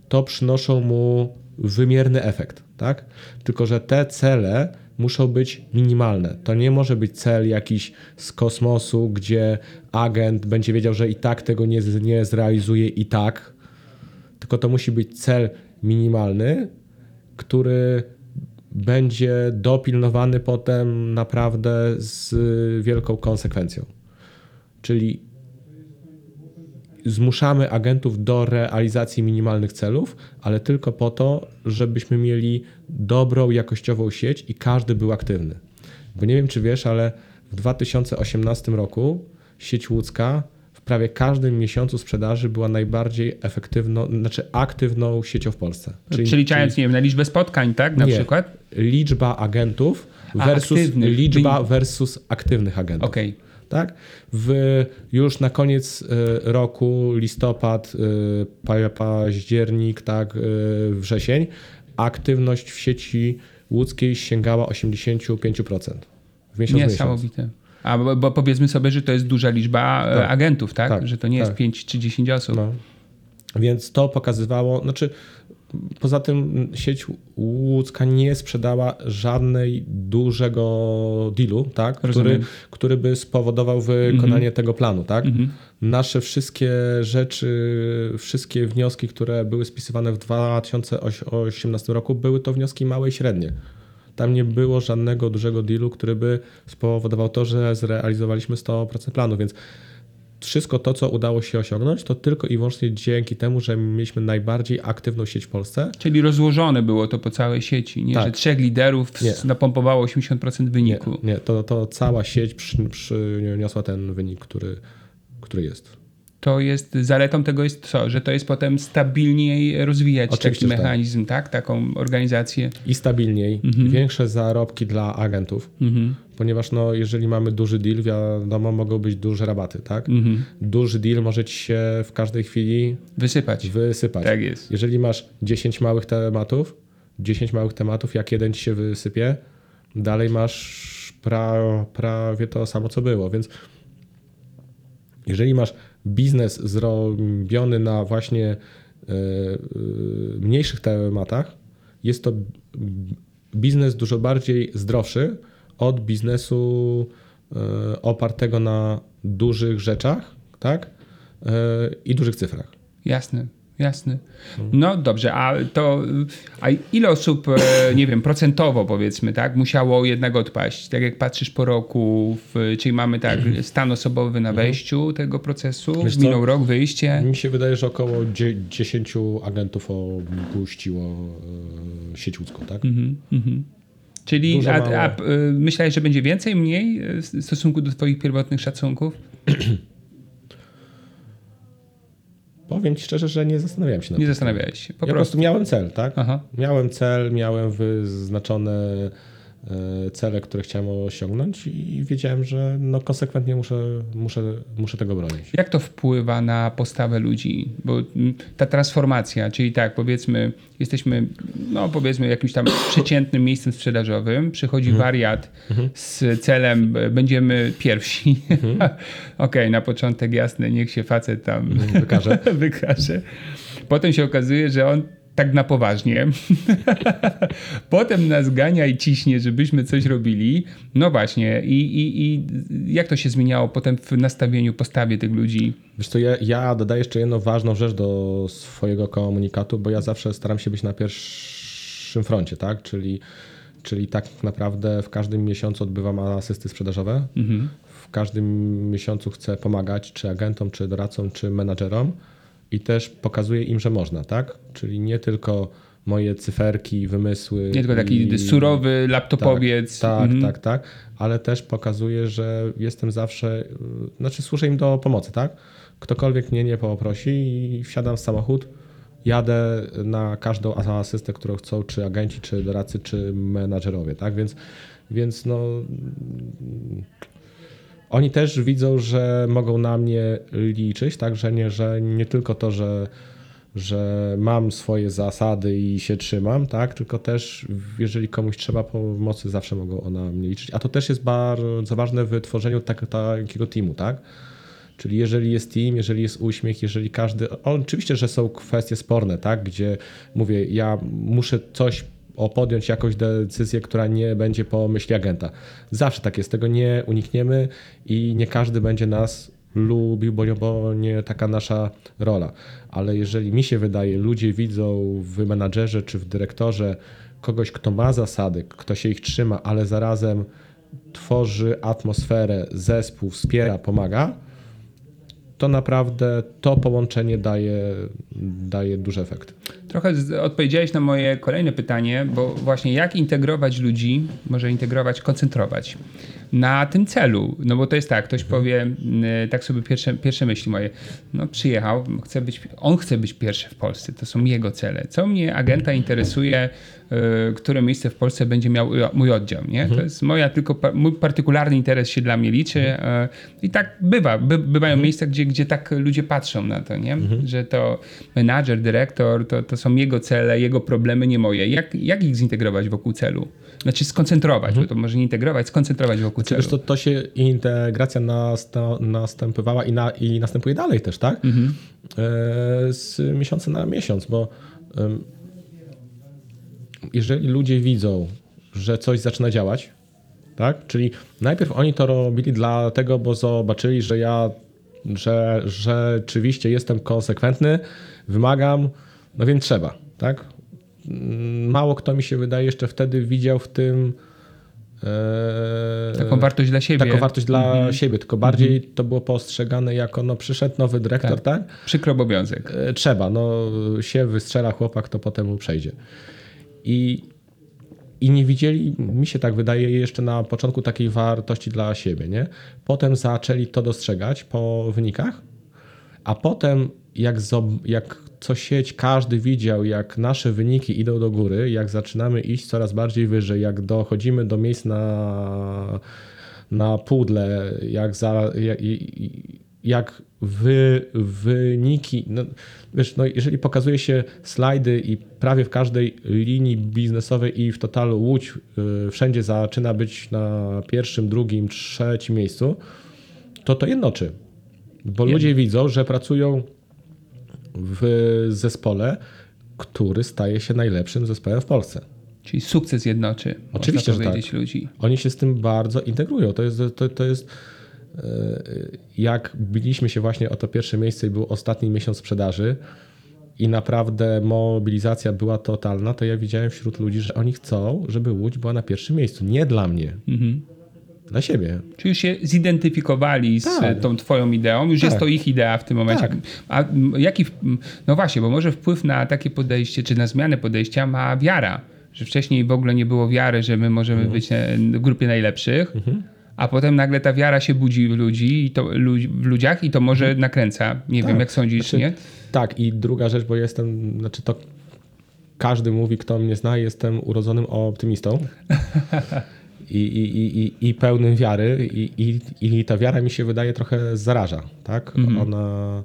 to przynoszą mu wymierny efekt, tak? Tylko, że te cele muszą być minimalne. To nie może być cel jakiś z kosmosu, gdzie agent będzie wiedział, że i tak tego nie, nie zrealizuje i tak, tylko to musi być cel minimalny, który będzie dopilnowany potem naprawdę z wielką konsekwencją. Czyli zmuszamy agentów do realizacji minimalnych celów, ale tylko po to, żebyśmy mieli dobrą, jakościową sieć i każdy był aktywny. Bo nie wiem, czy wiesz, ale w 2018 roku sieć łódzka w prawie każdym miesiącu sprzedaży była najbardziej efektywną, znaczy aktywną siecią w Polsce. Czyli, liczając, nie wiem, na liczbę spotkań, tak? Na Nie. przykład? liczba agentów versus liczba versus aktywnych agentów. Okej. Tak? W, już na koniec e, roku, listopad, e, pa- październik, tak, e, wrzesień, aktywność w sieci łódzkiej sięgała 85%. W miesiąc. Niesamowite. A bo, bo powiedzmy sobie, że to jest duża liczba Tak. agentów, tak? Tak, Że to nie jest tak. 5 czy 10 osób. No. Więc to pokazywało, znaczy poza tym sieć łódzka nie sprzedała żadnej dużego dealu, tak? który, Rozumiem. który by spowodował wykonanie tego planu. Tak? Nasze wszystkie rzeczy, wszystkie wnioski, które były spisywane w 2018 roku, były to wnioski małe i średnie. Tam nie było żadnego dużego dealu, który by spowodował to, że zrealizowaliśmy 100% planu, więc wszystko to, co udało się osiągnąć, to tylko i wyłącznie dzięki temu, że mieliśmy najbardziej aktywną sieć w Polsce. Czyli rozłożone było to po całej sieci, nie? Tak. Że trzech liderów Nie. napompowało 80% Nie, wyniku. nie to, to cała sieć przy, przyniosła ten wynik, który, który jest. To jest, zaletą tego jest co? Że to jest potem stabilniej rozwijać Oczywiście, taki że tak. mechanizm, tak? Taką organizację. I stabilniej, większe zarobki dla agentów, ponieważ no, jeżeli mamy duży deal, wiadomo, mogą być duże rabaty. Tak? Duży deal może ci się w każdej chwili Wysypać. wysypać. Tak jest. Jeżeli masz 10 małych tematów, 10 małych tematów, jak jeden ci się wysypie, dalej masz pra, prawie to samo, co było. Więc jeżeli masz biznes zrobiony na właśnie e, e, mniejszych tematach, jest to biznes dużo bardziej zdrowszy od biznesu e, opartego na dużych rzeczach tak? I dużych cyfrach. Jasne, jasne. No dobrze, a to a ile osób, e, nie wiem, procentowo powiedzmy, tak, musiało jednak odpaść? Tak jak patrzysz po roku, w, czyli mamy tak stan osobowy na wejściu tego procesu, Wiesz co? minął rok, wyjście. Mi się wydaje, że około dzie- 10 agentów opuściło e, sieć łódzką, tak? Czyli Dużo, a, mało. a, y, myślałeś, że będzie więcej, mniej w stosunku do twoich pierwotnych szacunków? [clears throat] Powiem ci szczerze, że nie zastanawiałem się nad Nie tym. zastanawiałeś się, po ja po prostu. prostu miałem cel, tak? Aha. Miałem cel, miałem wyznaczone cele, które chciałem osiągnąć i wiedziałem, że no konsekwentnie muszę, muszę, muszę tego bronić. Jak to wpływa na postawę ludzi? Bo ta transformacja, czyli tak, powiedzmy, jesteśmy, no powiedzmy, jakimś tam [coughs] przeciętnym miejscem sprzedażowym, przychodzi wariat z celem, e, będziemy pierwsi. [laughs] Okej, na początek jasne, niech się facet tam Wykaże. [laughs] wykaże. Potem się okazuje, że on tak na poważnie. [laughs] Potem nas gania i ciśnie, żebyśmy coś robili. No właśnie, i, i, i jak to się zmieniało potem w nastawieniu, postawie tych ludzi? Wiesz co, ja, ja dodaję jeszcze jedną ważną rzecz do swojego komunikatu, bo ja zawsze staram się być na pierwszym froncie, tak? Czyli, czyli tak naprawdę w każdym miesiącu odbywam asysty sprzedażowe. Mhm. W każdym miesiącu chcę pomagać czy agentom, czy doradcom, czy menadżerom i też pokazuję im, że można, tak? Czyli nie tylko moje cyferki, wymysły. Nie tylko taki i... surowy laptopowiec. Tak, tak, mhm. tak, tak, ale też pokazuję, że jestem zawsze, znaczy służę im do pomocy, tak? Ktokolwiek mnie nie poprosi i wsiadam w samochód, jadę na każdą asystę, którą chcą, czy agenci, czy doradcy, czy menadżerowie, tak? Więc, więc no oni też widzą, że mogą na mnie liczyć, tak, że nie, że nie tylko to, że, że mam swoje zasady i się trzymam, tak, tylko też jeżeli komuś trzeba pomocy, zawsze mogą na mnie liczyć. A to też jest bardzo ważne w tworzeniu tak, takiego teamu, tak? Czyli jeżeli jest team, jeżeli jest uśmiech, jeżeli każdy. Oczywiście, że są kwestie sporne, tak? Gdzie mówię, ja muszę coś o podjąć jakąś decyzję, która nie będzie po myśli agenta. Zawsze tak jest, tego nie unikniemy i nie każdy będzie nas lubił, bo, bo nie taka nasza rola. Ale jeżeli mi się wydaje, ludzie widzą w menadżerze czy w dyrektorze kogoś, kto ma zasady, kto się ich trzyma, ale zarazem tworzy atmosferę, zespół, wspiera, pomaga, to naprawdę to połączenie daje, daje duży efekt. Trochę odpowiedziałeś na moje kolejne pytanie, bo właśnie jak integrować ludzi, może integrować, koncentrować na tym celu. No bo to jest tak, ktoś mhm. powie, tak sobie pierwsze, pierwsze myśli moje, no przyjechał, chce być, on chce być pierwszy w Polsce, to są jego cele. Co mnie agenta interesuje, y, które miejsce w Polsce będzie miał mój oddział, nie? Mhm. To jest moja tylko, mój partykularny interes się dla mnie liczy mhm. I tak bywa, by, bywają mhm. miejsca, gdzie, gdzie tak ludzie patrzą na to, nie? Mhm. Że to menadżer, dyrektor, to, to są jego cele, jego problemy, nie moje. Jak, jak ich zintegrować wokół celu? Znaczy skoncentrować, mhm. bo to może nie integrować, skoncentrować wokół celu. to, to się integracja następowała i, na, i następuje dalej też, tak? Mhm. E, z miesiąca na miesiąc, bo jeżeli ludzie widzą, że coś zaczyna działać, tak? Czyli najpierw oni to robili dlatego, bo zobaczyli, że ja że, rzeczywiście jestem konsekwentny, wymagam, no więc trzeba, tak? mało kto mi się wydaje jeszcze wtedy widział w tym taką wartość dla siebie. Taką wartość dla mhm. siebie, tylko bardziej mhm. to było postrzegane jako no przyszedł nowy dyrektor, tak? tak? Przykry obowiązek. E, trzeba, no się wystrzela chłopak, to potem mu przejdzie. I, I nie widzieli, mi się tak wydaje, jeszcze na początku takiej wartości dla siebie, nie? Potem zaczęli to dostrzegać po wynikach, a potem jak, jak co sieć każdy widział, jak nasze wyniki idą do góry, jak zaczynamy iść coraz bardziej wyżej, jak dochodzimy do miejsc na, na pudle, jak, za, jak, jak wy, wyniki, no, wiesz, no jeżeli pokazuje się slajdy i prawie w każdej linii biznesowej i w totalu Łódź y, wszędzie zaczyna być na pierwszym, drugim, trzecim miejscu, to to jednoczy. Bo ludzie widzą, że pracują w zespole, który staje się najlepszym zespołem w Polsce. Czyli sukces jednoczy. Oczywiście, że tak. ludzi. Oni się z tym bardzo integrują. To jest, to, to jest e, jak biliśmy się właśnie o to pierwsze miejsce i był ostatni miesiąc sprzedaży i naprawdę mobilizacja była totalna, to ja widziałem wśród ludzi, że oni chcą, żeby Łódź była na pierwszym miejscu. Nie dla mnie. Mhm dla siebie. Czyli już się zidentyfikowali z tak. tą twoją ideą, już tak. jest to ich idea w tym momencie. Tak. A jaki, no właśnie, bo może wpływ na takie podejście, czy na zmianę podejścia ma wiara, że wcześniej w ogóle nie było wiary, że my możemy mhm. być w grupie najlepszych, mhm. a potem nagle ta wiara się budzi w ludzi, i to, w ludziach i to może mhm. nakręca. Nie wiem, tak. jak sądzisz, znaczy, nie? Tak i druga rzecz, bo jestem, znaczy to każdy mówi, kto mnie zna, jestem urodzonym optymistą. [laughs] i, i, i, i pełnym wiary i, i, i ta wiara mi się wydaje trochę zaraża, tak? Mhm. Ona...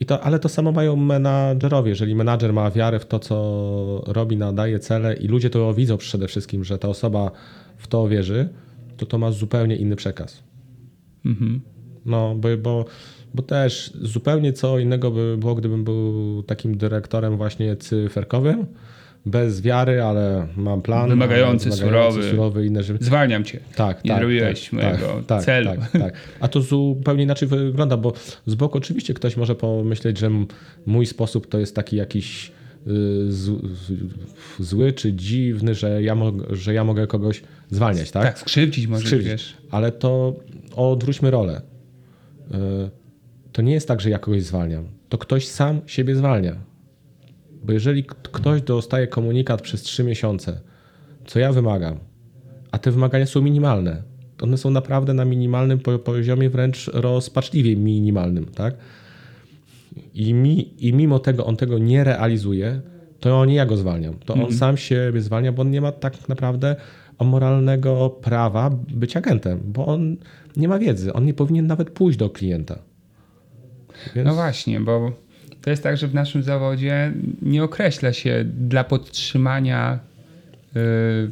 I to, ale to samo mają menadżerowie. Jeżeli menadżer ma wiarę w to, co robi, nadaje cele i ludzie to widzą przede wszystkim, że ta osoba w to wierzy, to to ma zupełnie inny przekaz. Mhm. No, bo, bo Bo też zupełnie co innego by było, gdybym był takim dyrektorem właśnie cyferkowym, bez wiary, ale mam plan. Wymagający, surowy. surowy inne rzeczy. Zwalniam cię. Tak, Nie tak, zrobiłeś tak, mojego tak, celu. Tak, tak. A to zupełnie inaczej wygląda, bo z boku oczywiście ktoś może pomyśleć, że mój sposób to jest taki jakiś y, zły czy dziwny, że ja, że ja mogę kogoś zwalniać, tak? Tak, skrzywdzić może, Skrzywdzić. wiesz. Ale to odwróćmy rolę. Y, To nie jest tak, że ja kogoś zwalniam. To ktoś sam siebie zwalnia. Bo jeżeli ktoś dostaje komunikat przez trzy miesiące, co ja wymagam, a te wymagania są minimalne, to one są naprawdę na minimalnym po- poziomie, wręcz rozpaczliwie minimalnym, tak? I, mi, I mimo tego on tego nie realizuje, to nie ja go zwalniam. To on sam siebie zwalnia, bo on nie ma tak naprawdę moralnego prawa być agentem, bo on nie ma wiedzy. On nie powinien nawet pójść do klienta. Więc... No właśnie, bo to jest tak, że w naszym zawodzie nie określa się dla podtrzymania y,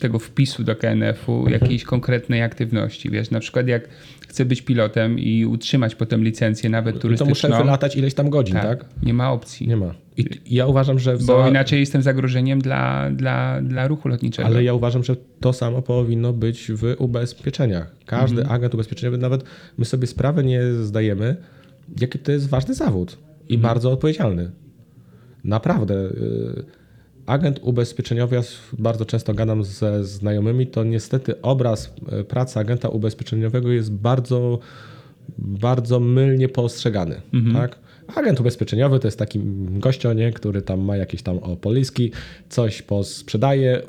tego wpisu do KNF-u Mhm. jakiejś konkretnej aktywności. Wiesz, na przykład jak chcę być pilotem i utrzymać potem licencję, nawet I to turystyczną, muszę wylatać ileś tam godzin, tak? tak, nie ma opcji. Nie ma. I i ja uważam, że w Bo za- inaczej jestem zagrożeniem dla, dla, dla ruchu lotniczego. Ale ja uważam, że to samo powinno być w ubezpieczeniach. Każdy agent ubezpieczeniowy, nawet my sobie sprawę nie zdajemy, jaki to jest ważny zawód i bardzo odpowiedzialny. Naprawdę. y, Agent ubezpieczeniowy, ja bardzo często gadam ze znajomymi, to niestety obraz y, pracy agenta ubezpieczeniowego jest bardzo, bardzo mylnie postrzegany. Tak? Agent ubezpieczeniowy to jest taki gościonie, który tam ma jakieś tam o poliski, coś posprzedaje,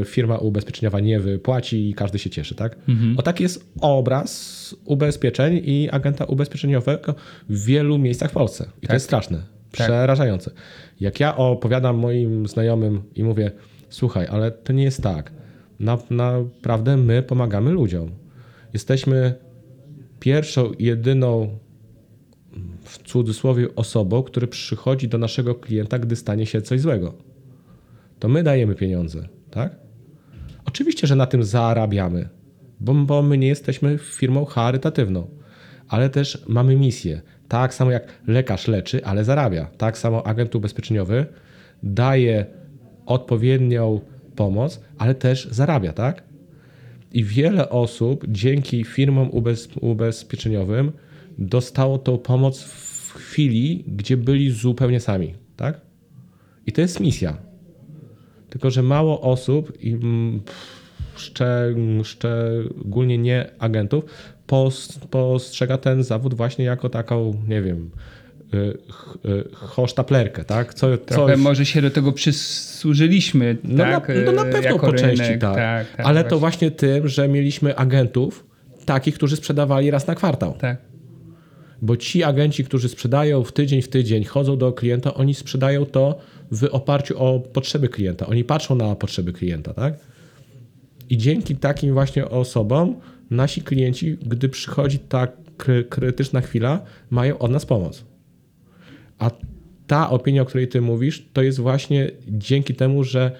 e, firma ubezpieczeniowa nie wypłaci i każdy się cieszy, tak? O taki jest obraz ubezpieczeń i agenta ubezpieczeniowego w wielu miejscach w Polsce. I to jest straszne, przerażające. Jak ja opowiadam moim znajomym i mówię, słuchaj, ale to nie jest tak. Na, naprawdę my pomagamy ludziom. Jesteśmy pierwszą, jedyną w cudzysłowie osobą, który przychodzi do naszego klienta, gdy stanie się coś złego. To my dajemy pieniądze, tak? Oczywiście, że na tym zarabiamy, bo, bo my nie jesteśmy firmą charytatywną, ale też mamy misję. Tak samo jak lekarz leczy, ale zarabia. Tak samo agent ubezpieczeniowy daje odpowiednią pomoc, ale też zarabia, tak? I wiele osób dzięki firmom ubez, ubezpieczeniowym dostało tą pomoc w chwili, gdzie byli zupełnie sami, tak? I to jest misja. Tylko, że mało osób, i mm, szcze, szczególnie nie agentów, pos, postrzega ten zawód właśnie jako taką, nie wiem, y, y, hosztaplerkę, tak? Co, Trochę coś- może się do tego przysłużyliśmy, no, tak? na, no na e, pewno po części rynek, tak. tak, tak Ale to właśnie. właśnie tym, że mieliśmy agentów takich, którzy sprzedawali raz na kwartał. Tak. Bo ci agenci, którzy sprzedają w tydzień w tydzień, chodzą do klienta, oni sprzedają to w oparciu o potrzeby klienta. Oni patrzą na potrzeby klienta, tak? I dzięki takim właśnie osobom nasi klienci, gdy przychodzi ta kry- krytyczna chwila, mają od nas pomoc. A ta opinia, o której ty mówisz, to jest właśnie dzięki temu, że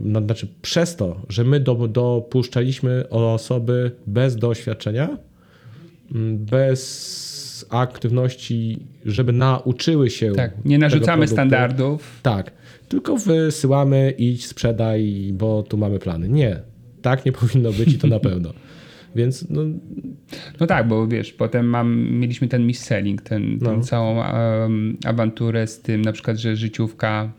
no, znaczy przez to, że my do, dopuszczaliśmy osoby bez doświadczenia, m, aktywności, żeby nauczyły się. tak. Nie narzucamy standardów. Tak, tylko wysyłamy, idź, sprzedaj, bo tu mamy plany. Nie, tak nie [laughs] powinno być i to na pewno. Więc no, No tak, bo wiesz, potem mam, mieliśmy ten mis-selling, ten, No. całą em, awanturę z tym, na przykład, że życiówka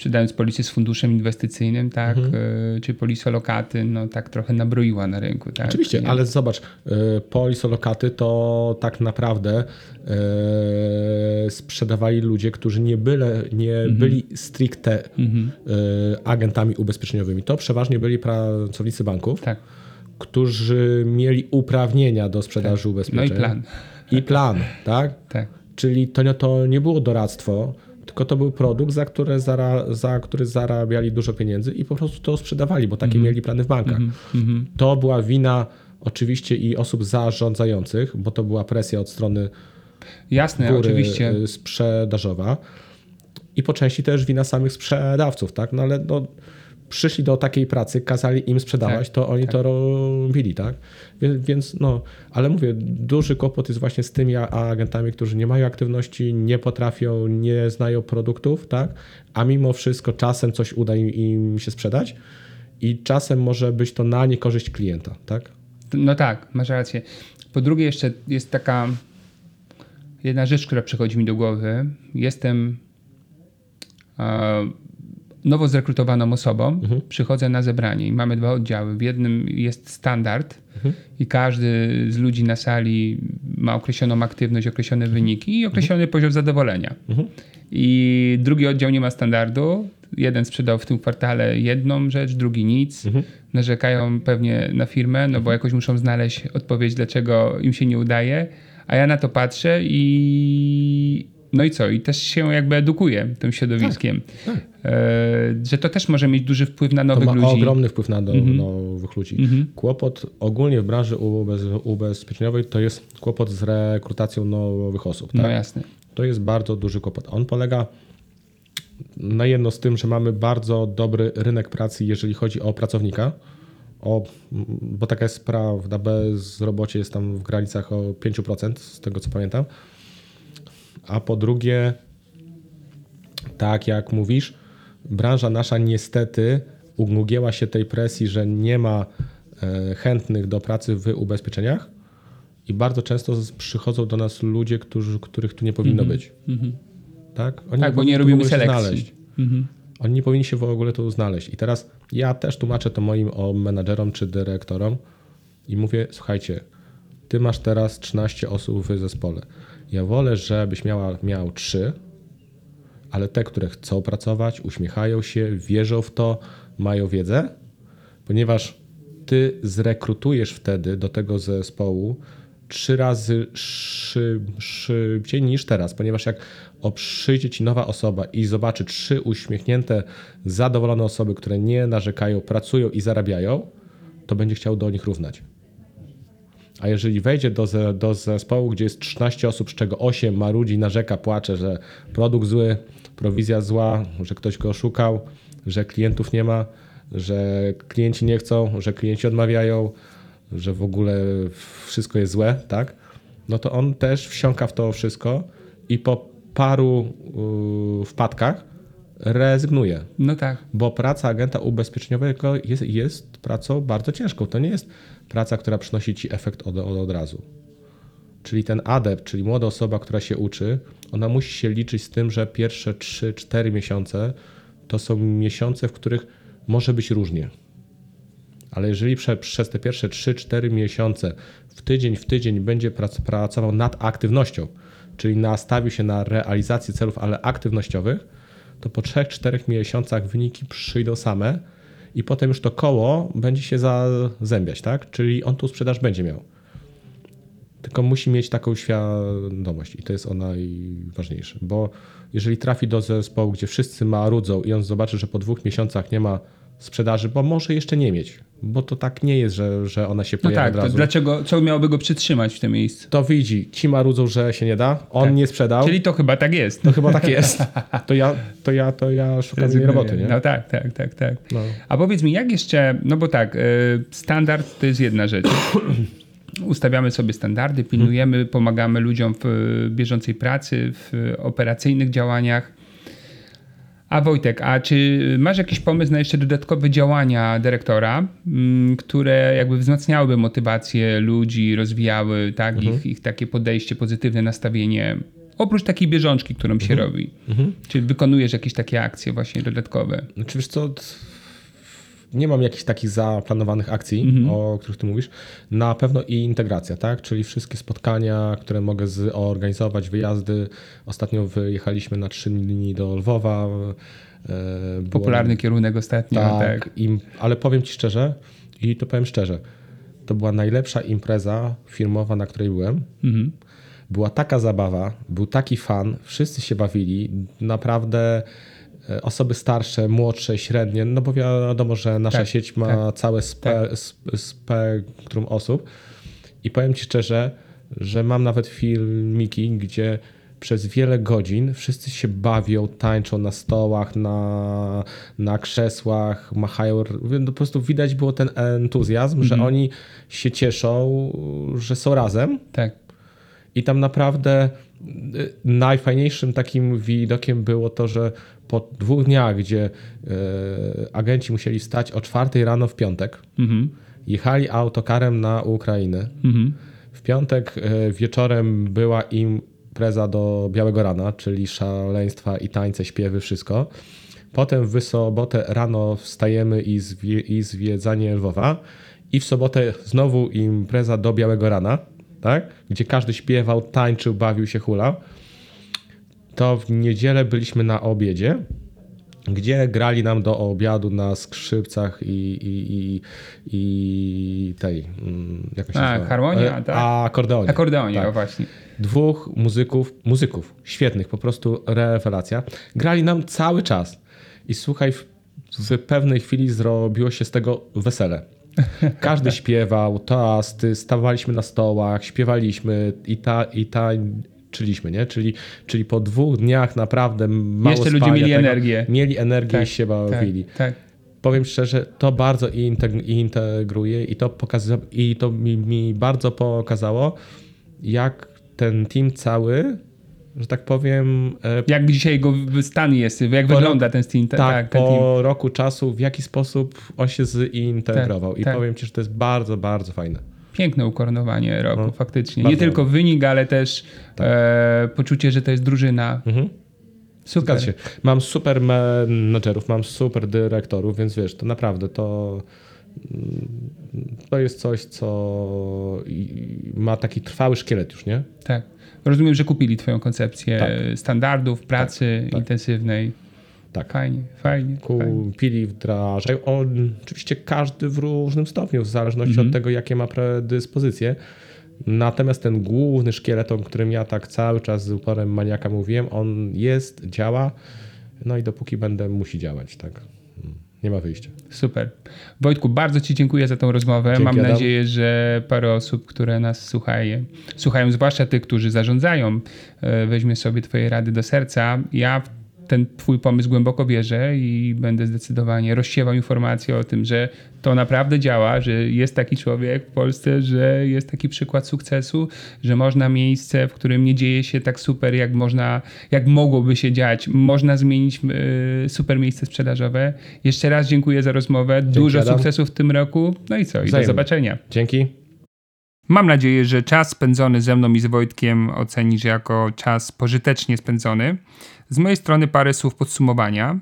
sprzedając polisy z funduszem inwestycyjnym, tak, Mhm. e, czy polisolokaty, no tak trochę nabroiła na rynku, tak. Oczywiście, Nie? ale zobacz, y, polisolokaty to tak naprawdę y, sprzedawali ludzie, którzy nie, byle, nie Mhm. byli stricte y, agentami ubezpieczeniowymi. To przeważnie byli pracownicy banków, Tak. którzy mieli uprawnienia do sprzedaży No ubezpieczeń. i plan. I plan, tak? Tak. Czyli to, to nie było doradztwo, tylko to był produkt, za, które zara, za który zarabiali dużo pieniędzy i po prostu to sprzedawali, bo takie mieli plany w bankach. To była wina oczywiście i osób zarządzających, bo to była presja od strony Jasne, góry oczywiście. y, sprzedażowa i po części też wina samych sprzedawców, tak? No ale no, przyszli do takiej pracy, kazali im sprzedawać, Tak, to oni tak. to robili, tak? Więc, no, ale mówię, duży kłopot jest właśnie z tymi agentami, którzy nie mają aktywności, nie potrafią, nie znają produktów, tak? A mimo wszystko czasem coś uda im, im się sprzedać i czasem może być to na niekorzyść klienta, tak? No tak, masz rację. Po drugie, jeszcze jest taka jedna rzecz, która przychodzi mi do głowy. Jestem e, nowo zrekrutowaną osobą, przychodzę na zebranie i mamy dwa oddziały. W jednym jest standard i każdy z ludzi na sali ma określoną aktywność, określone wyniki i określony poziom zadowolenia. I drugi oddział nie ma standardu. Jeden sprzedał w tym kwartale jedną rzecz, drugi nic. Narzekają pewnie na firmę, no bo jakoś muszą znaleźć odpowiedź, dlaczego im się nie udaje. A ja na to patrzę i no i co? I też się jakby edukuję tym środowiskiem. E, że to też może mieć duży wpływ na To nowych ma ludzi. ogromny wpływ na do, nowych ludzi. Kłopot ogólnie w branży ubez, ubezpieczeniowej to jest kłopot z rekrutacją nowych osób. Tak? No jasne. To jest bardzo duży kłopot. On polega na jedno z tym, że mamy bardzo dobry rynek pracy, jeżeli chodzi o pracownika. O, bo taka jest prawda, bezrobocie jest tam w granicach o 5%, z tego co pamiętam. A po drugie, tak jak mówisz, branża nasza niestety ugięła się tej presji, że nie ma e, chętnych do pracy w ubezpieczeniach i bardzo często przychodzą do nas ludzie, którzy, których tu nie powinno być. Tak? Oni Tak, bo nie robimy selekcji. Znaleźć. Oni nie powinni się w ogóle tu znaleźć. I teraz ja też tłumaczę to moim o menadżerom czy dyrektorom i mówię, słuchajcie, ty masz teraz 13 osób w zespole. Ja wolę, żebyś miała, miał 3, ale te, które chcą pracować, uśmiechają się, wierzą w to, mają wiedzę, ponieważ ty zrekrutujesz wtedy do tego zespołu trzy razy szy, szybciej niż teraz, ponieważ jak przyjdzie ci nowa osoba i zobaczy trzy uśmiechnięte, zadowolone osoby, które nie narzekają, pracują i zarabiają, to będzie chciał do nich równać. A jeżeli wejdzie do, ze- do zespołu, gdzie jest 13 osób, z czego 8 marudzi, narzeka, płacze, że produkt zły, prowizja zła, że ktoś go oszukał, że klientów nie ma, że klienci nie chcą, że klienci odmawiają, że w ogóle wszystko jest złe, tak? No to on też wsiąka w to wszystko i po paru yy, wpadkach rezygnuje. No tak. Bo praca agenta ubezpieczeniowego jest, jest pracą bardzo ciężką. To nie jest praca, która przynosi ci efekt od, od, od razu. Czyli ten adept, czyli młoda osoba, która się uczy, ona musi się liczyć z tym, że pierwsze 3-4 miesiące to są miesiące, w których może być różnie. Ale jeżeli prze, przez te pierwsze 3-4 miesiące w tydzień w tydzień będzie prac, pracował nad aktywnością, czyli nastawił się na realizację celów, ale aktywnościowych, to po 3-4 miesiącach wyniki przyjdą same i potem już to koło będzie się zazębiać, tak? Czyli on tu sprzedaż będzie miał. Tylko musi mieć taką świadomość i to jest ona najważniejsze, bo jeżeli trafi do zespołu, gdzie wszyscy marudzą i on zobaczy, że po dwóch miesiącach nie ma sprzedaży, bo może jeszcze nie mieć, bo to tak nie jest, że, że ona się No pojawia tak, od razu. dlaczego, co miałoby go przytrzymać w tym miejscu? To widzi, ci marudzą, że się nie da, on Tak. nie sprzedał, Czyli to chyba tak jest. to chyba tak jest. To ja, to ja, to ja szukam Rezygnuję. roboty, nie? No tak, tak, tak, tak. No. A powiedz mi, jak jeszcze, no bo tak, y, standard to jest jedna rzecz. [coughs] Ustawiamy sobie standardy, pilnujemy, pomagamy ludziom w y, bieżącej pracy, w operacyjnych działaniach. A Wojtek, a czy masz jakiś pomysł na jeszcze dodatkowe działania dyrektora, mm, które jakby wzmacniałyby motywację ludzi, rozwijały tak, ich, ich takie podejście, pozytywne nastawienie, oprócz takiej bieżączki, którą się robi? Czy wykonujesz jakieś takie akcje właśnie dodatkowe? Znaczy wiesz co, nie mam jakichś takich zaplanowanych akcji, Mhm. o których ty mówisz. Na pewno i integracja, tak? Czyli wszystkie spotkania, które mogę zorganizować, wyjazdy. Ostatnio wyjechaliśmy na trzy dni do Lwowa. e, było- Popularny kierunek ostatnio, tak. tak, im, ale powiem ci szczerze, i to powiem szczerze, to była najlepsza impreza firmowa, na której byłem. Mhm. Była taka zabawa, był taki fan, wszyscy się bawili, naprawdę osoby starsze, młodsze, średnie, no bo wiadomo, że nasza Tak, sieć ma całe spe, sp- spektrum osób i powiem Ci szczerze, że mam nawet filmiki, gdzie przez wiele godzin wszyscy się bawią, tańczą na stołach, na, na krzesłach, machają. No, po prostu widać było ten entuzjazm, że oni się cieszą, że są razem. Tak. I tam naprawdę y, najfajniejszym takim widokiem było to, że po dwóch dniach, gdzie y, agenci musieli stać o czwartej rano w piątek, jechali autokarem na Ukrainę. W piątek y, wieczorem była im impreza do białego rana, czyli szaleństwa i tańce, śpiewy, wszystko. Potem w sobotę rano wstajemy i, zwie, i zwiedzanie Lwowa. I w sobotę znowu impreza do białego rana, tak? gdzie każdy śpiewał, tańczył, bawił się hula. To w niedzielę byliśmy na obiedzie, gdzie grali nam do obiadu na skrzypcach i, i, i, i tej. Mm, jak się A, harmonia, tak? A, akordeonie. Akordeonie, tak. właśnie. Dwóch muzyków, muzyków świetnych, po prostu rewelacja. Grali nam cały czas. I słuchaj, w, w pewnej chwili zrobiło się z tego wesele. Każdy [laughs] śpiewał, toasty, stawaliśmy na stołach, śpiewaliśmy i ta, i ta czyliśmy, nie? Czyli, czyli po dwóch dniach naprawdę mało Jeszcze ludzie mieli tego, energię. Mieli energię tak, i się bawili. Tak, tak. Powiem szczerze, to bardzo integruje i to, pokaza- i to mi, mi bardzo pokazało, jak ten team cały że tak powiem. E, jak dzisiaj jego stan jest, jak wygląda ten team? Tak, tak ten po team. roku czasu, w jaki sposób on się zintegrował. Tak, I tak. powiem ci, że to jest bardzo, bardzo fajne piękne ukoronowanie roku, no, faktycznie. Nie tylko wynik, ale też tak. e, poczucie, że to jest drużyna. Mhm. Super. Się. Mam super menedżerów, mam super dyrektorów, więc wiesz, to naprawdę to, to jest coś, co ma taki trwały szkielet już, nie? Tak. Rozumiem, że kupili twoją koncepcję tak. standardów pracy tak, tak. intensywnej. Tak. Fajnie, fajnie. Kupili, wdrażają. Oczywiście każdy w różnym stopniu, w zależności mm -hmm. od tego, jakie ma predyspozycje. Natomiast ten główny szkielet, o którym ja tak cały czas z uporem maniaka mówiłem, on jest, działa, no i dopóki będę, musi działać, tak. Nie ma wyjścia. Super. Wojtku, bardzo Ci dziękuję za tą rozmowę. Dzięki, Mam Adam. nadzieję, że parę osób, które nas słuchają, słuchają, zwłaszcza tych, którzy zarządzają, e, weźmie sobie Twoje rady do serca. Ja ten twój pomysł głęboko wierzę i będę zdecydowanie rozsiewał informacje o tym, że to naprawdę działa, że jest taki człowiek w Polsce, że jest taki przykład sukcesu, że można miejsce, w którym nie dzieje się tak super, jak można, jak mogłoby się dziać, można zmienić y, super miejsce sprzedażowe. Jeszcze raz dziękuję za rozmowę. Dzięki, Dużo Adam. sukcesów w tym roku. No i co? I do zobaczenia. Dzięki. Mam nadzieję, że czas spędzony ze mną i z Wojtkiem ocenisz jako czas pożytecznie spędzony. Z mojej strony parę słów podsumowania.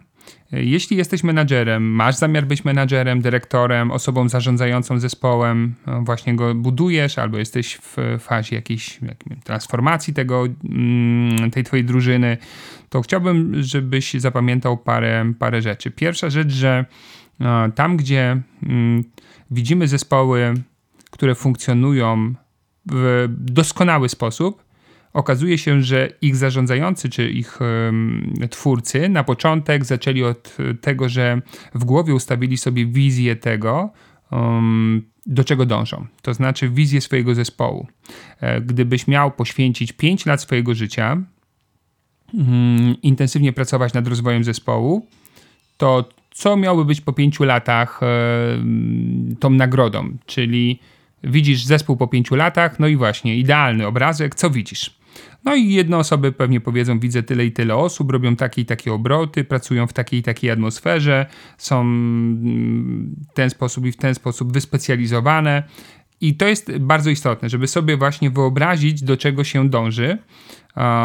Jeśli jesteś menadżerem, masz zamiar być menadżerem, dyrektorem, osobą zarządzającą zespołem, no, właśnie go budujesz, albo jesteś w fazie jakiejś transformacji tego, mm, tej twojej drużyny, to chciałbym, żebyś zapamiętał parę, parę rzeczy. Pierwsza rzecz, że no, tam, gdzie mm, widzimy zespoły, które funkcjonują w doskonały sposób, okazuje się, że ich zarządzający czy ich twórcy na początek zaczęli od tego, że w głowie ustawili sobie wizję tego, um, do czego dążą. To znaczy wizję swojego zespołu. E, gdybyś miał poświęcić 5 lat swojego życia, um, intensywnie pracować nad rozwojem zespołu, to co miałoby być po 5 latach e, tą nagrodą? Czyli widzisz zespół po 5 latach, no i właśnie idealny obrazek, co widzisz? No i jedne osoby pewnie powiedzą, widzę tyle i tyle osób, robią takie i takie obroty, pracują w takiej i takiej atmosferze, są w ten sposób i w ten sposób wyspecjalizowane. I to jest bardzo istotne, żeby sobie właśnie wyobrazić, do czego się dąży,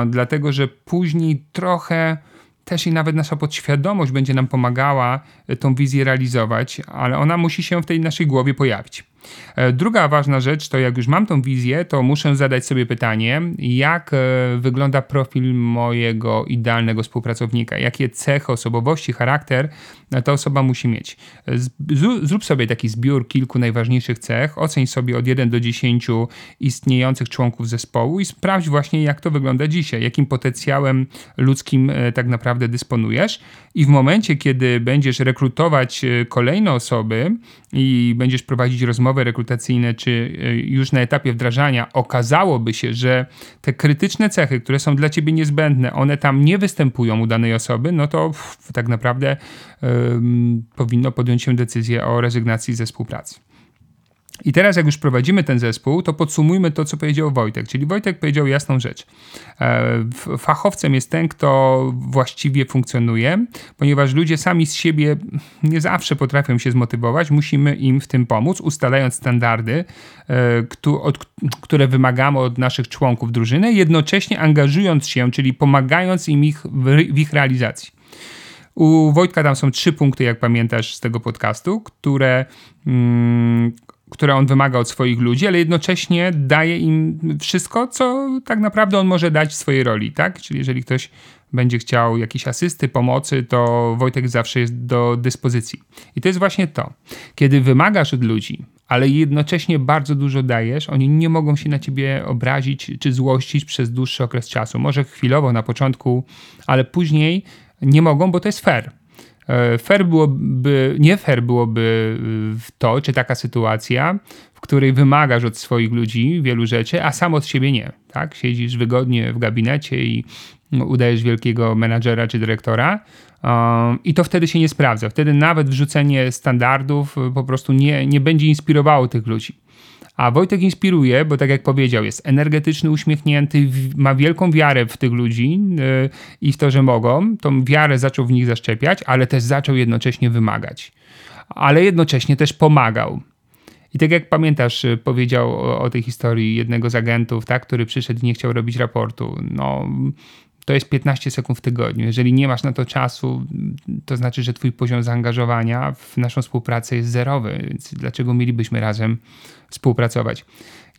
dlatego że później trochę też i nawet nasza podświadomość będzie nam pomagała tą wizję realizować, ale ona musi się w tej naszej głowie pojawić. E, druga ważna rzecz to jak już mam tą wizję, to muszę zadać sobie pytanie, jak e, wygląda profil mojego idealnego współpracownika, jakie cechy osobowości, charakter ta osoba musi mieć. Zrób sobie taki zbiór kilku najważniejszych cech, oceń sobie od 1 do 10 istniejących członków zespołu i sprawdź właśnie jak to wygląda dzisiaj, jakim potencjałem ludzkim e, tak naprawdę dysponujesz i w momencie, kiedy będziesz rekrutować kolejne osoby i będziesz prowadzić rozmowy rozmowy rekrutacyjne, czy y, już na etapie wdrażania okazałoby się, że te krytyczne cechy, które są dla ciebie niezbędne, one tam nie występują u danej osoby, no to pff, tak naprawdę powinno podjąć się decyzję o rezygnacji ze współpracy. I teraz, jak już prowadzimy ten zespół, to podsumujmy to, co powiedział Wojtek. Czyli Wojtek powiedział jasną rzecz. E, fachowcem jest ten, kto właściwie funkcjonuje, ponieważ ludzie sami z siebie nie zawsze potrafią się zmotywować. Musimy im w tym pomóc, ustalając standardy, e, które wymagamy od naszych członków drużyny, jednocześnie angażując się, czyli pomagając im ich w ich realizacji. U Wojtka tam są trzy punkty, jak pamiętasz z tego podcastu, które, mm, które on wymaga od swoich ludzi, ale jednocześnie daje im wszystko, co tak naprawdę on może dać w swojej roli, tak? Czyli jeżeli ktoś będzie chciał jakiejś asysty, pomocy, to Wojtek zawsze jest do dyspozycji. I to jest właśnie to. Kiedy wymagasz od ludzi, ale jednocześnie bardzo dużo dajesz, oni nie mogą się na ciebie obrazić czy złościć przez dłuższy okres czasu. Może chwilowo na początku, ale później nie mogą, bo to jest fair. E, fair byłoby, nie fair byłoby e, to, czy taka sytuacja, w której wymagasz od swoich ludzi wielu rzeczy, a sam od siebie nie. Tak? Siedzisz wygodnie w gabinecie i udajesz wielkiego menadżera czy dyrektora, i to wtedy się nie sprawdza. Wtedy nawet wrzucenie standardów e, po prostu nie, nie będzie inspirowało tych ludzi. A Wojtek inspiruje, bo tak jak powiedział, jest energetyczny, uśmiechnięty, ma wielką wiarę w tych ludzi yy, i w to, że mogą. Tą wiarę zaczął w nich zaszczepiać, ale też zaczął jednocześnie wymagać. Ale jednocześnie też pomagał. I tak jak pamiętasz, y, powiedział o, o, tej historii jednego z agentów, tak, który przyszedł i nie chciał robić raportu. No, to jest 15 sekund w tygodniu. Jeżeli nie masz na to czasu, to znaczy, że twój poziom zaangażowania w naszą współpracę jest zerowy, więc dlaczego mielibyśmy razem współpracować?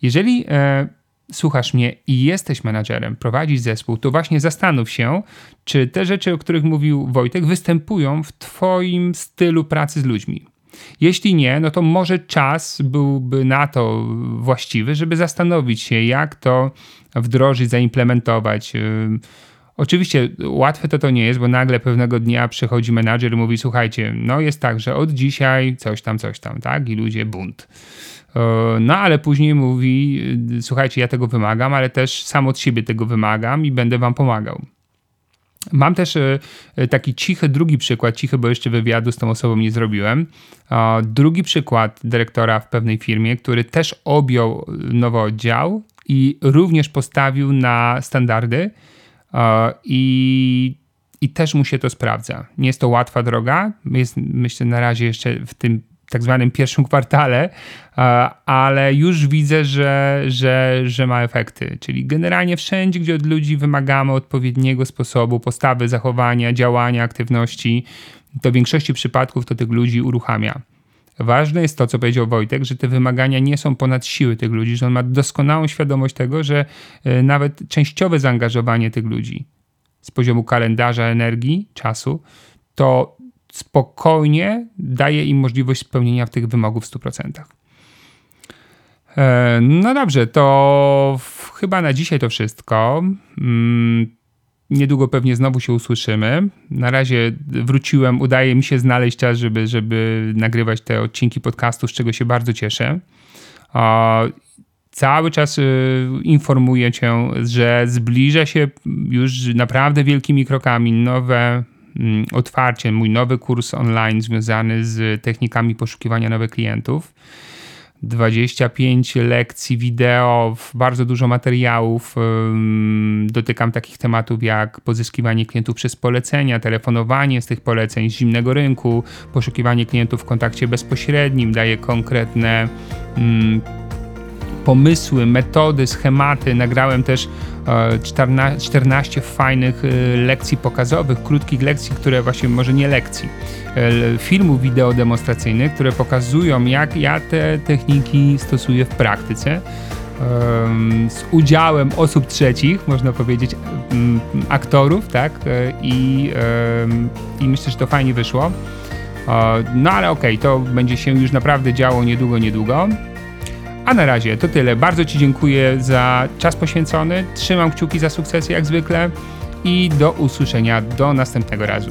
Jeżeli e, słuchasz mnie i jesteś menadżerem, prowadzisz zespół, to właśnie zastanów się, czy te rzeczy, o których mówił Wojtek, występują w twoim stylu pracy z ludźmi. Jeśli nie, no to może czas byłby na to właściwy, żeby zastanowić się, jak to wdrożyć, zaimplementować. Oczywiście łatwe to to nie jest, bo nagle pewnego dnia przychodzi menadżer i mówi: Słuchajcie, no jest tak, że od dzisiaj coś tam, coś tam, tak? I ludzie bunt. E, no ale później mówi: Słuchajcie, ja tego wymagam, ale też sam od siebie tego wymagam i będę wam pomagał. Mam też e, taki cichy drugi przykład, cichy, bo jeszcze wywiadu z tą osobą nie zrobiłem. Drugi przykład dyrektora w pewnej firmie, który też objął nowy oddział i również postawił na standardy i, i też mu się to sprawdza. Nie jest to łatwa droga, jest myślę na razie jeszcze w tym tak zwanym pierwszym kwartale, ale już widzę, że, że, że ma efekty. Czyli generalnie wszędzie, gdzie od ludzi wymagamy odpowiedniego sposobu, postawy, zachowania, działania, aktywności, to w większości przypadków to tych ludzi uruchamia. Ważne jest to, co powiedział Wojtek, że te wymagania nie są ponad siły tych ludzi, że on ma doskonałą świadomość tego, że e, nawet częściowe zaangażowanie tych ludzi z poziomu kalendarza, energii, czasu, to spokojnie daje im możliwość spełnienia tych wymogów w 100%. E, no dobrze, to chyba na dzisiaj to wszystko. Niedługo pewnie znowu się usłyszymy. Na razie wróciłem, udaje mi się znaleźć czas, żeby, żeby nagrywać te odcinki podcastu, z czego się bardzo cieszę. Cały czas y, informuję Cię, że zbliża się już naprawdę wielkimi krokami nowe mm, otwarcie, mój nowy kurs online związany z technikami poszukiwania nowych klientów. 25 lekcji wideo, bardzo dużo materiałów. Dotykam takich tematów jak pozyskiwanie klientów przez polecenia, telefonowanie z tych poleceń z zimnego rynku, poszukiwanie klientów w kontakcie bezpośrednim, daję konkretne pomysły, metody, schematy. Nagrałem też 14, 14 fajnych e, lekcji pokazowych, krótkich lekcji, które właśnie może nie lekcji, e, filmów wideo demonstracyjnych, które pokazują, jak ja te techniki stosuję w praktyce z udziałem osób trzecich, można powiedzieć, aktorów, tak? E, I, i myślę, że to fajnie wyszło. No ale okej, okay, to będzie się już naprawdę działo niedługo, niedługo. A na razie to tyle. Bardzo Ci dziękuję za czas poświęcony. Trzymam kciuki za sukcesy jak zwykle i do usłyszenia do następnego razu.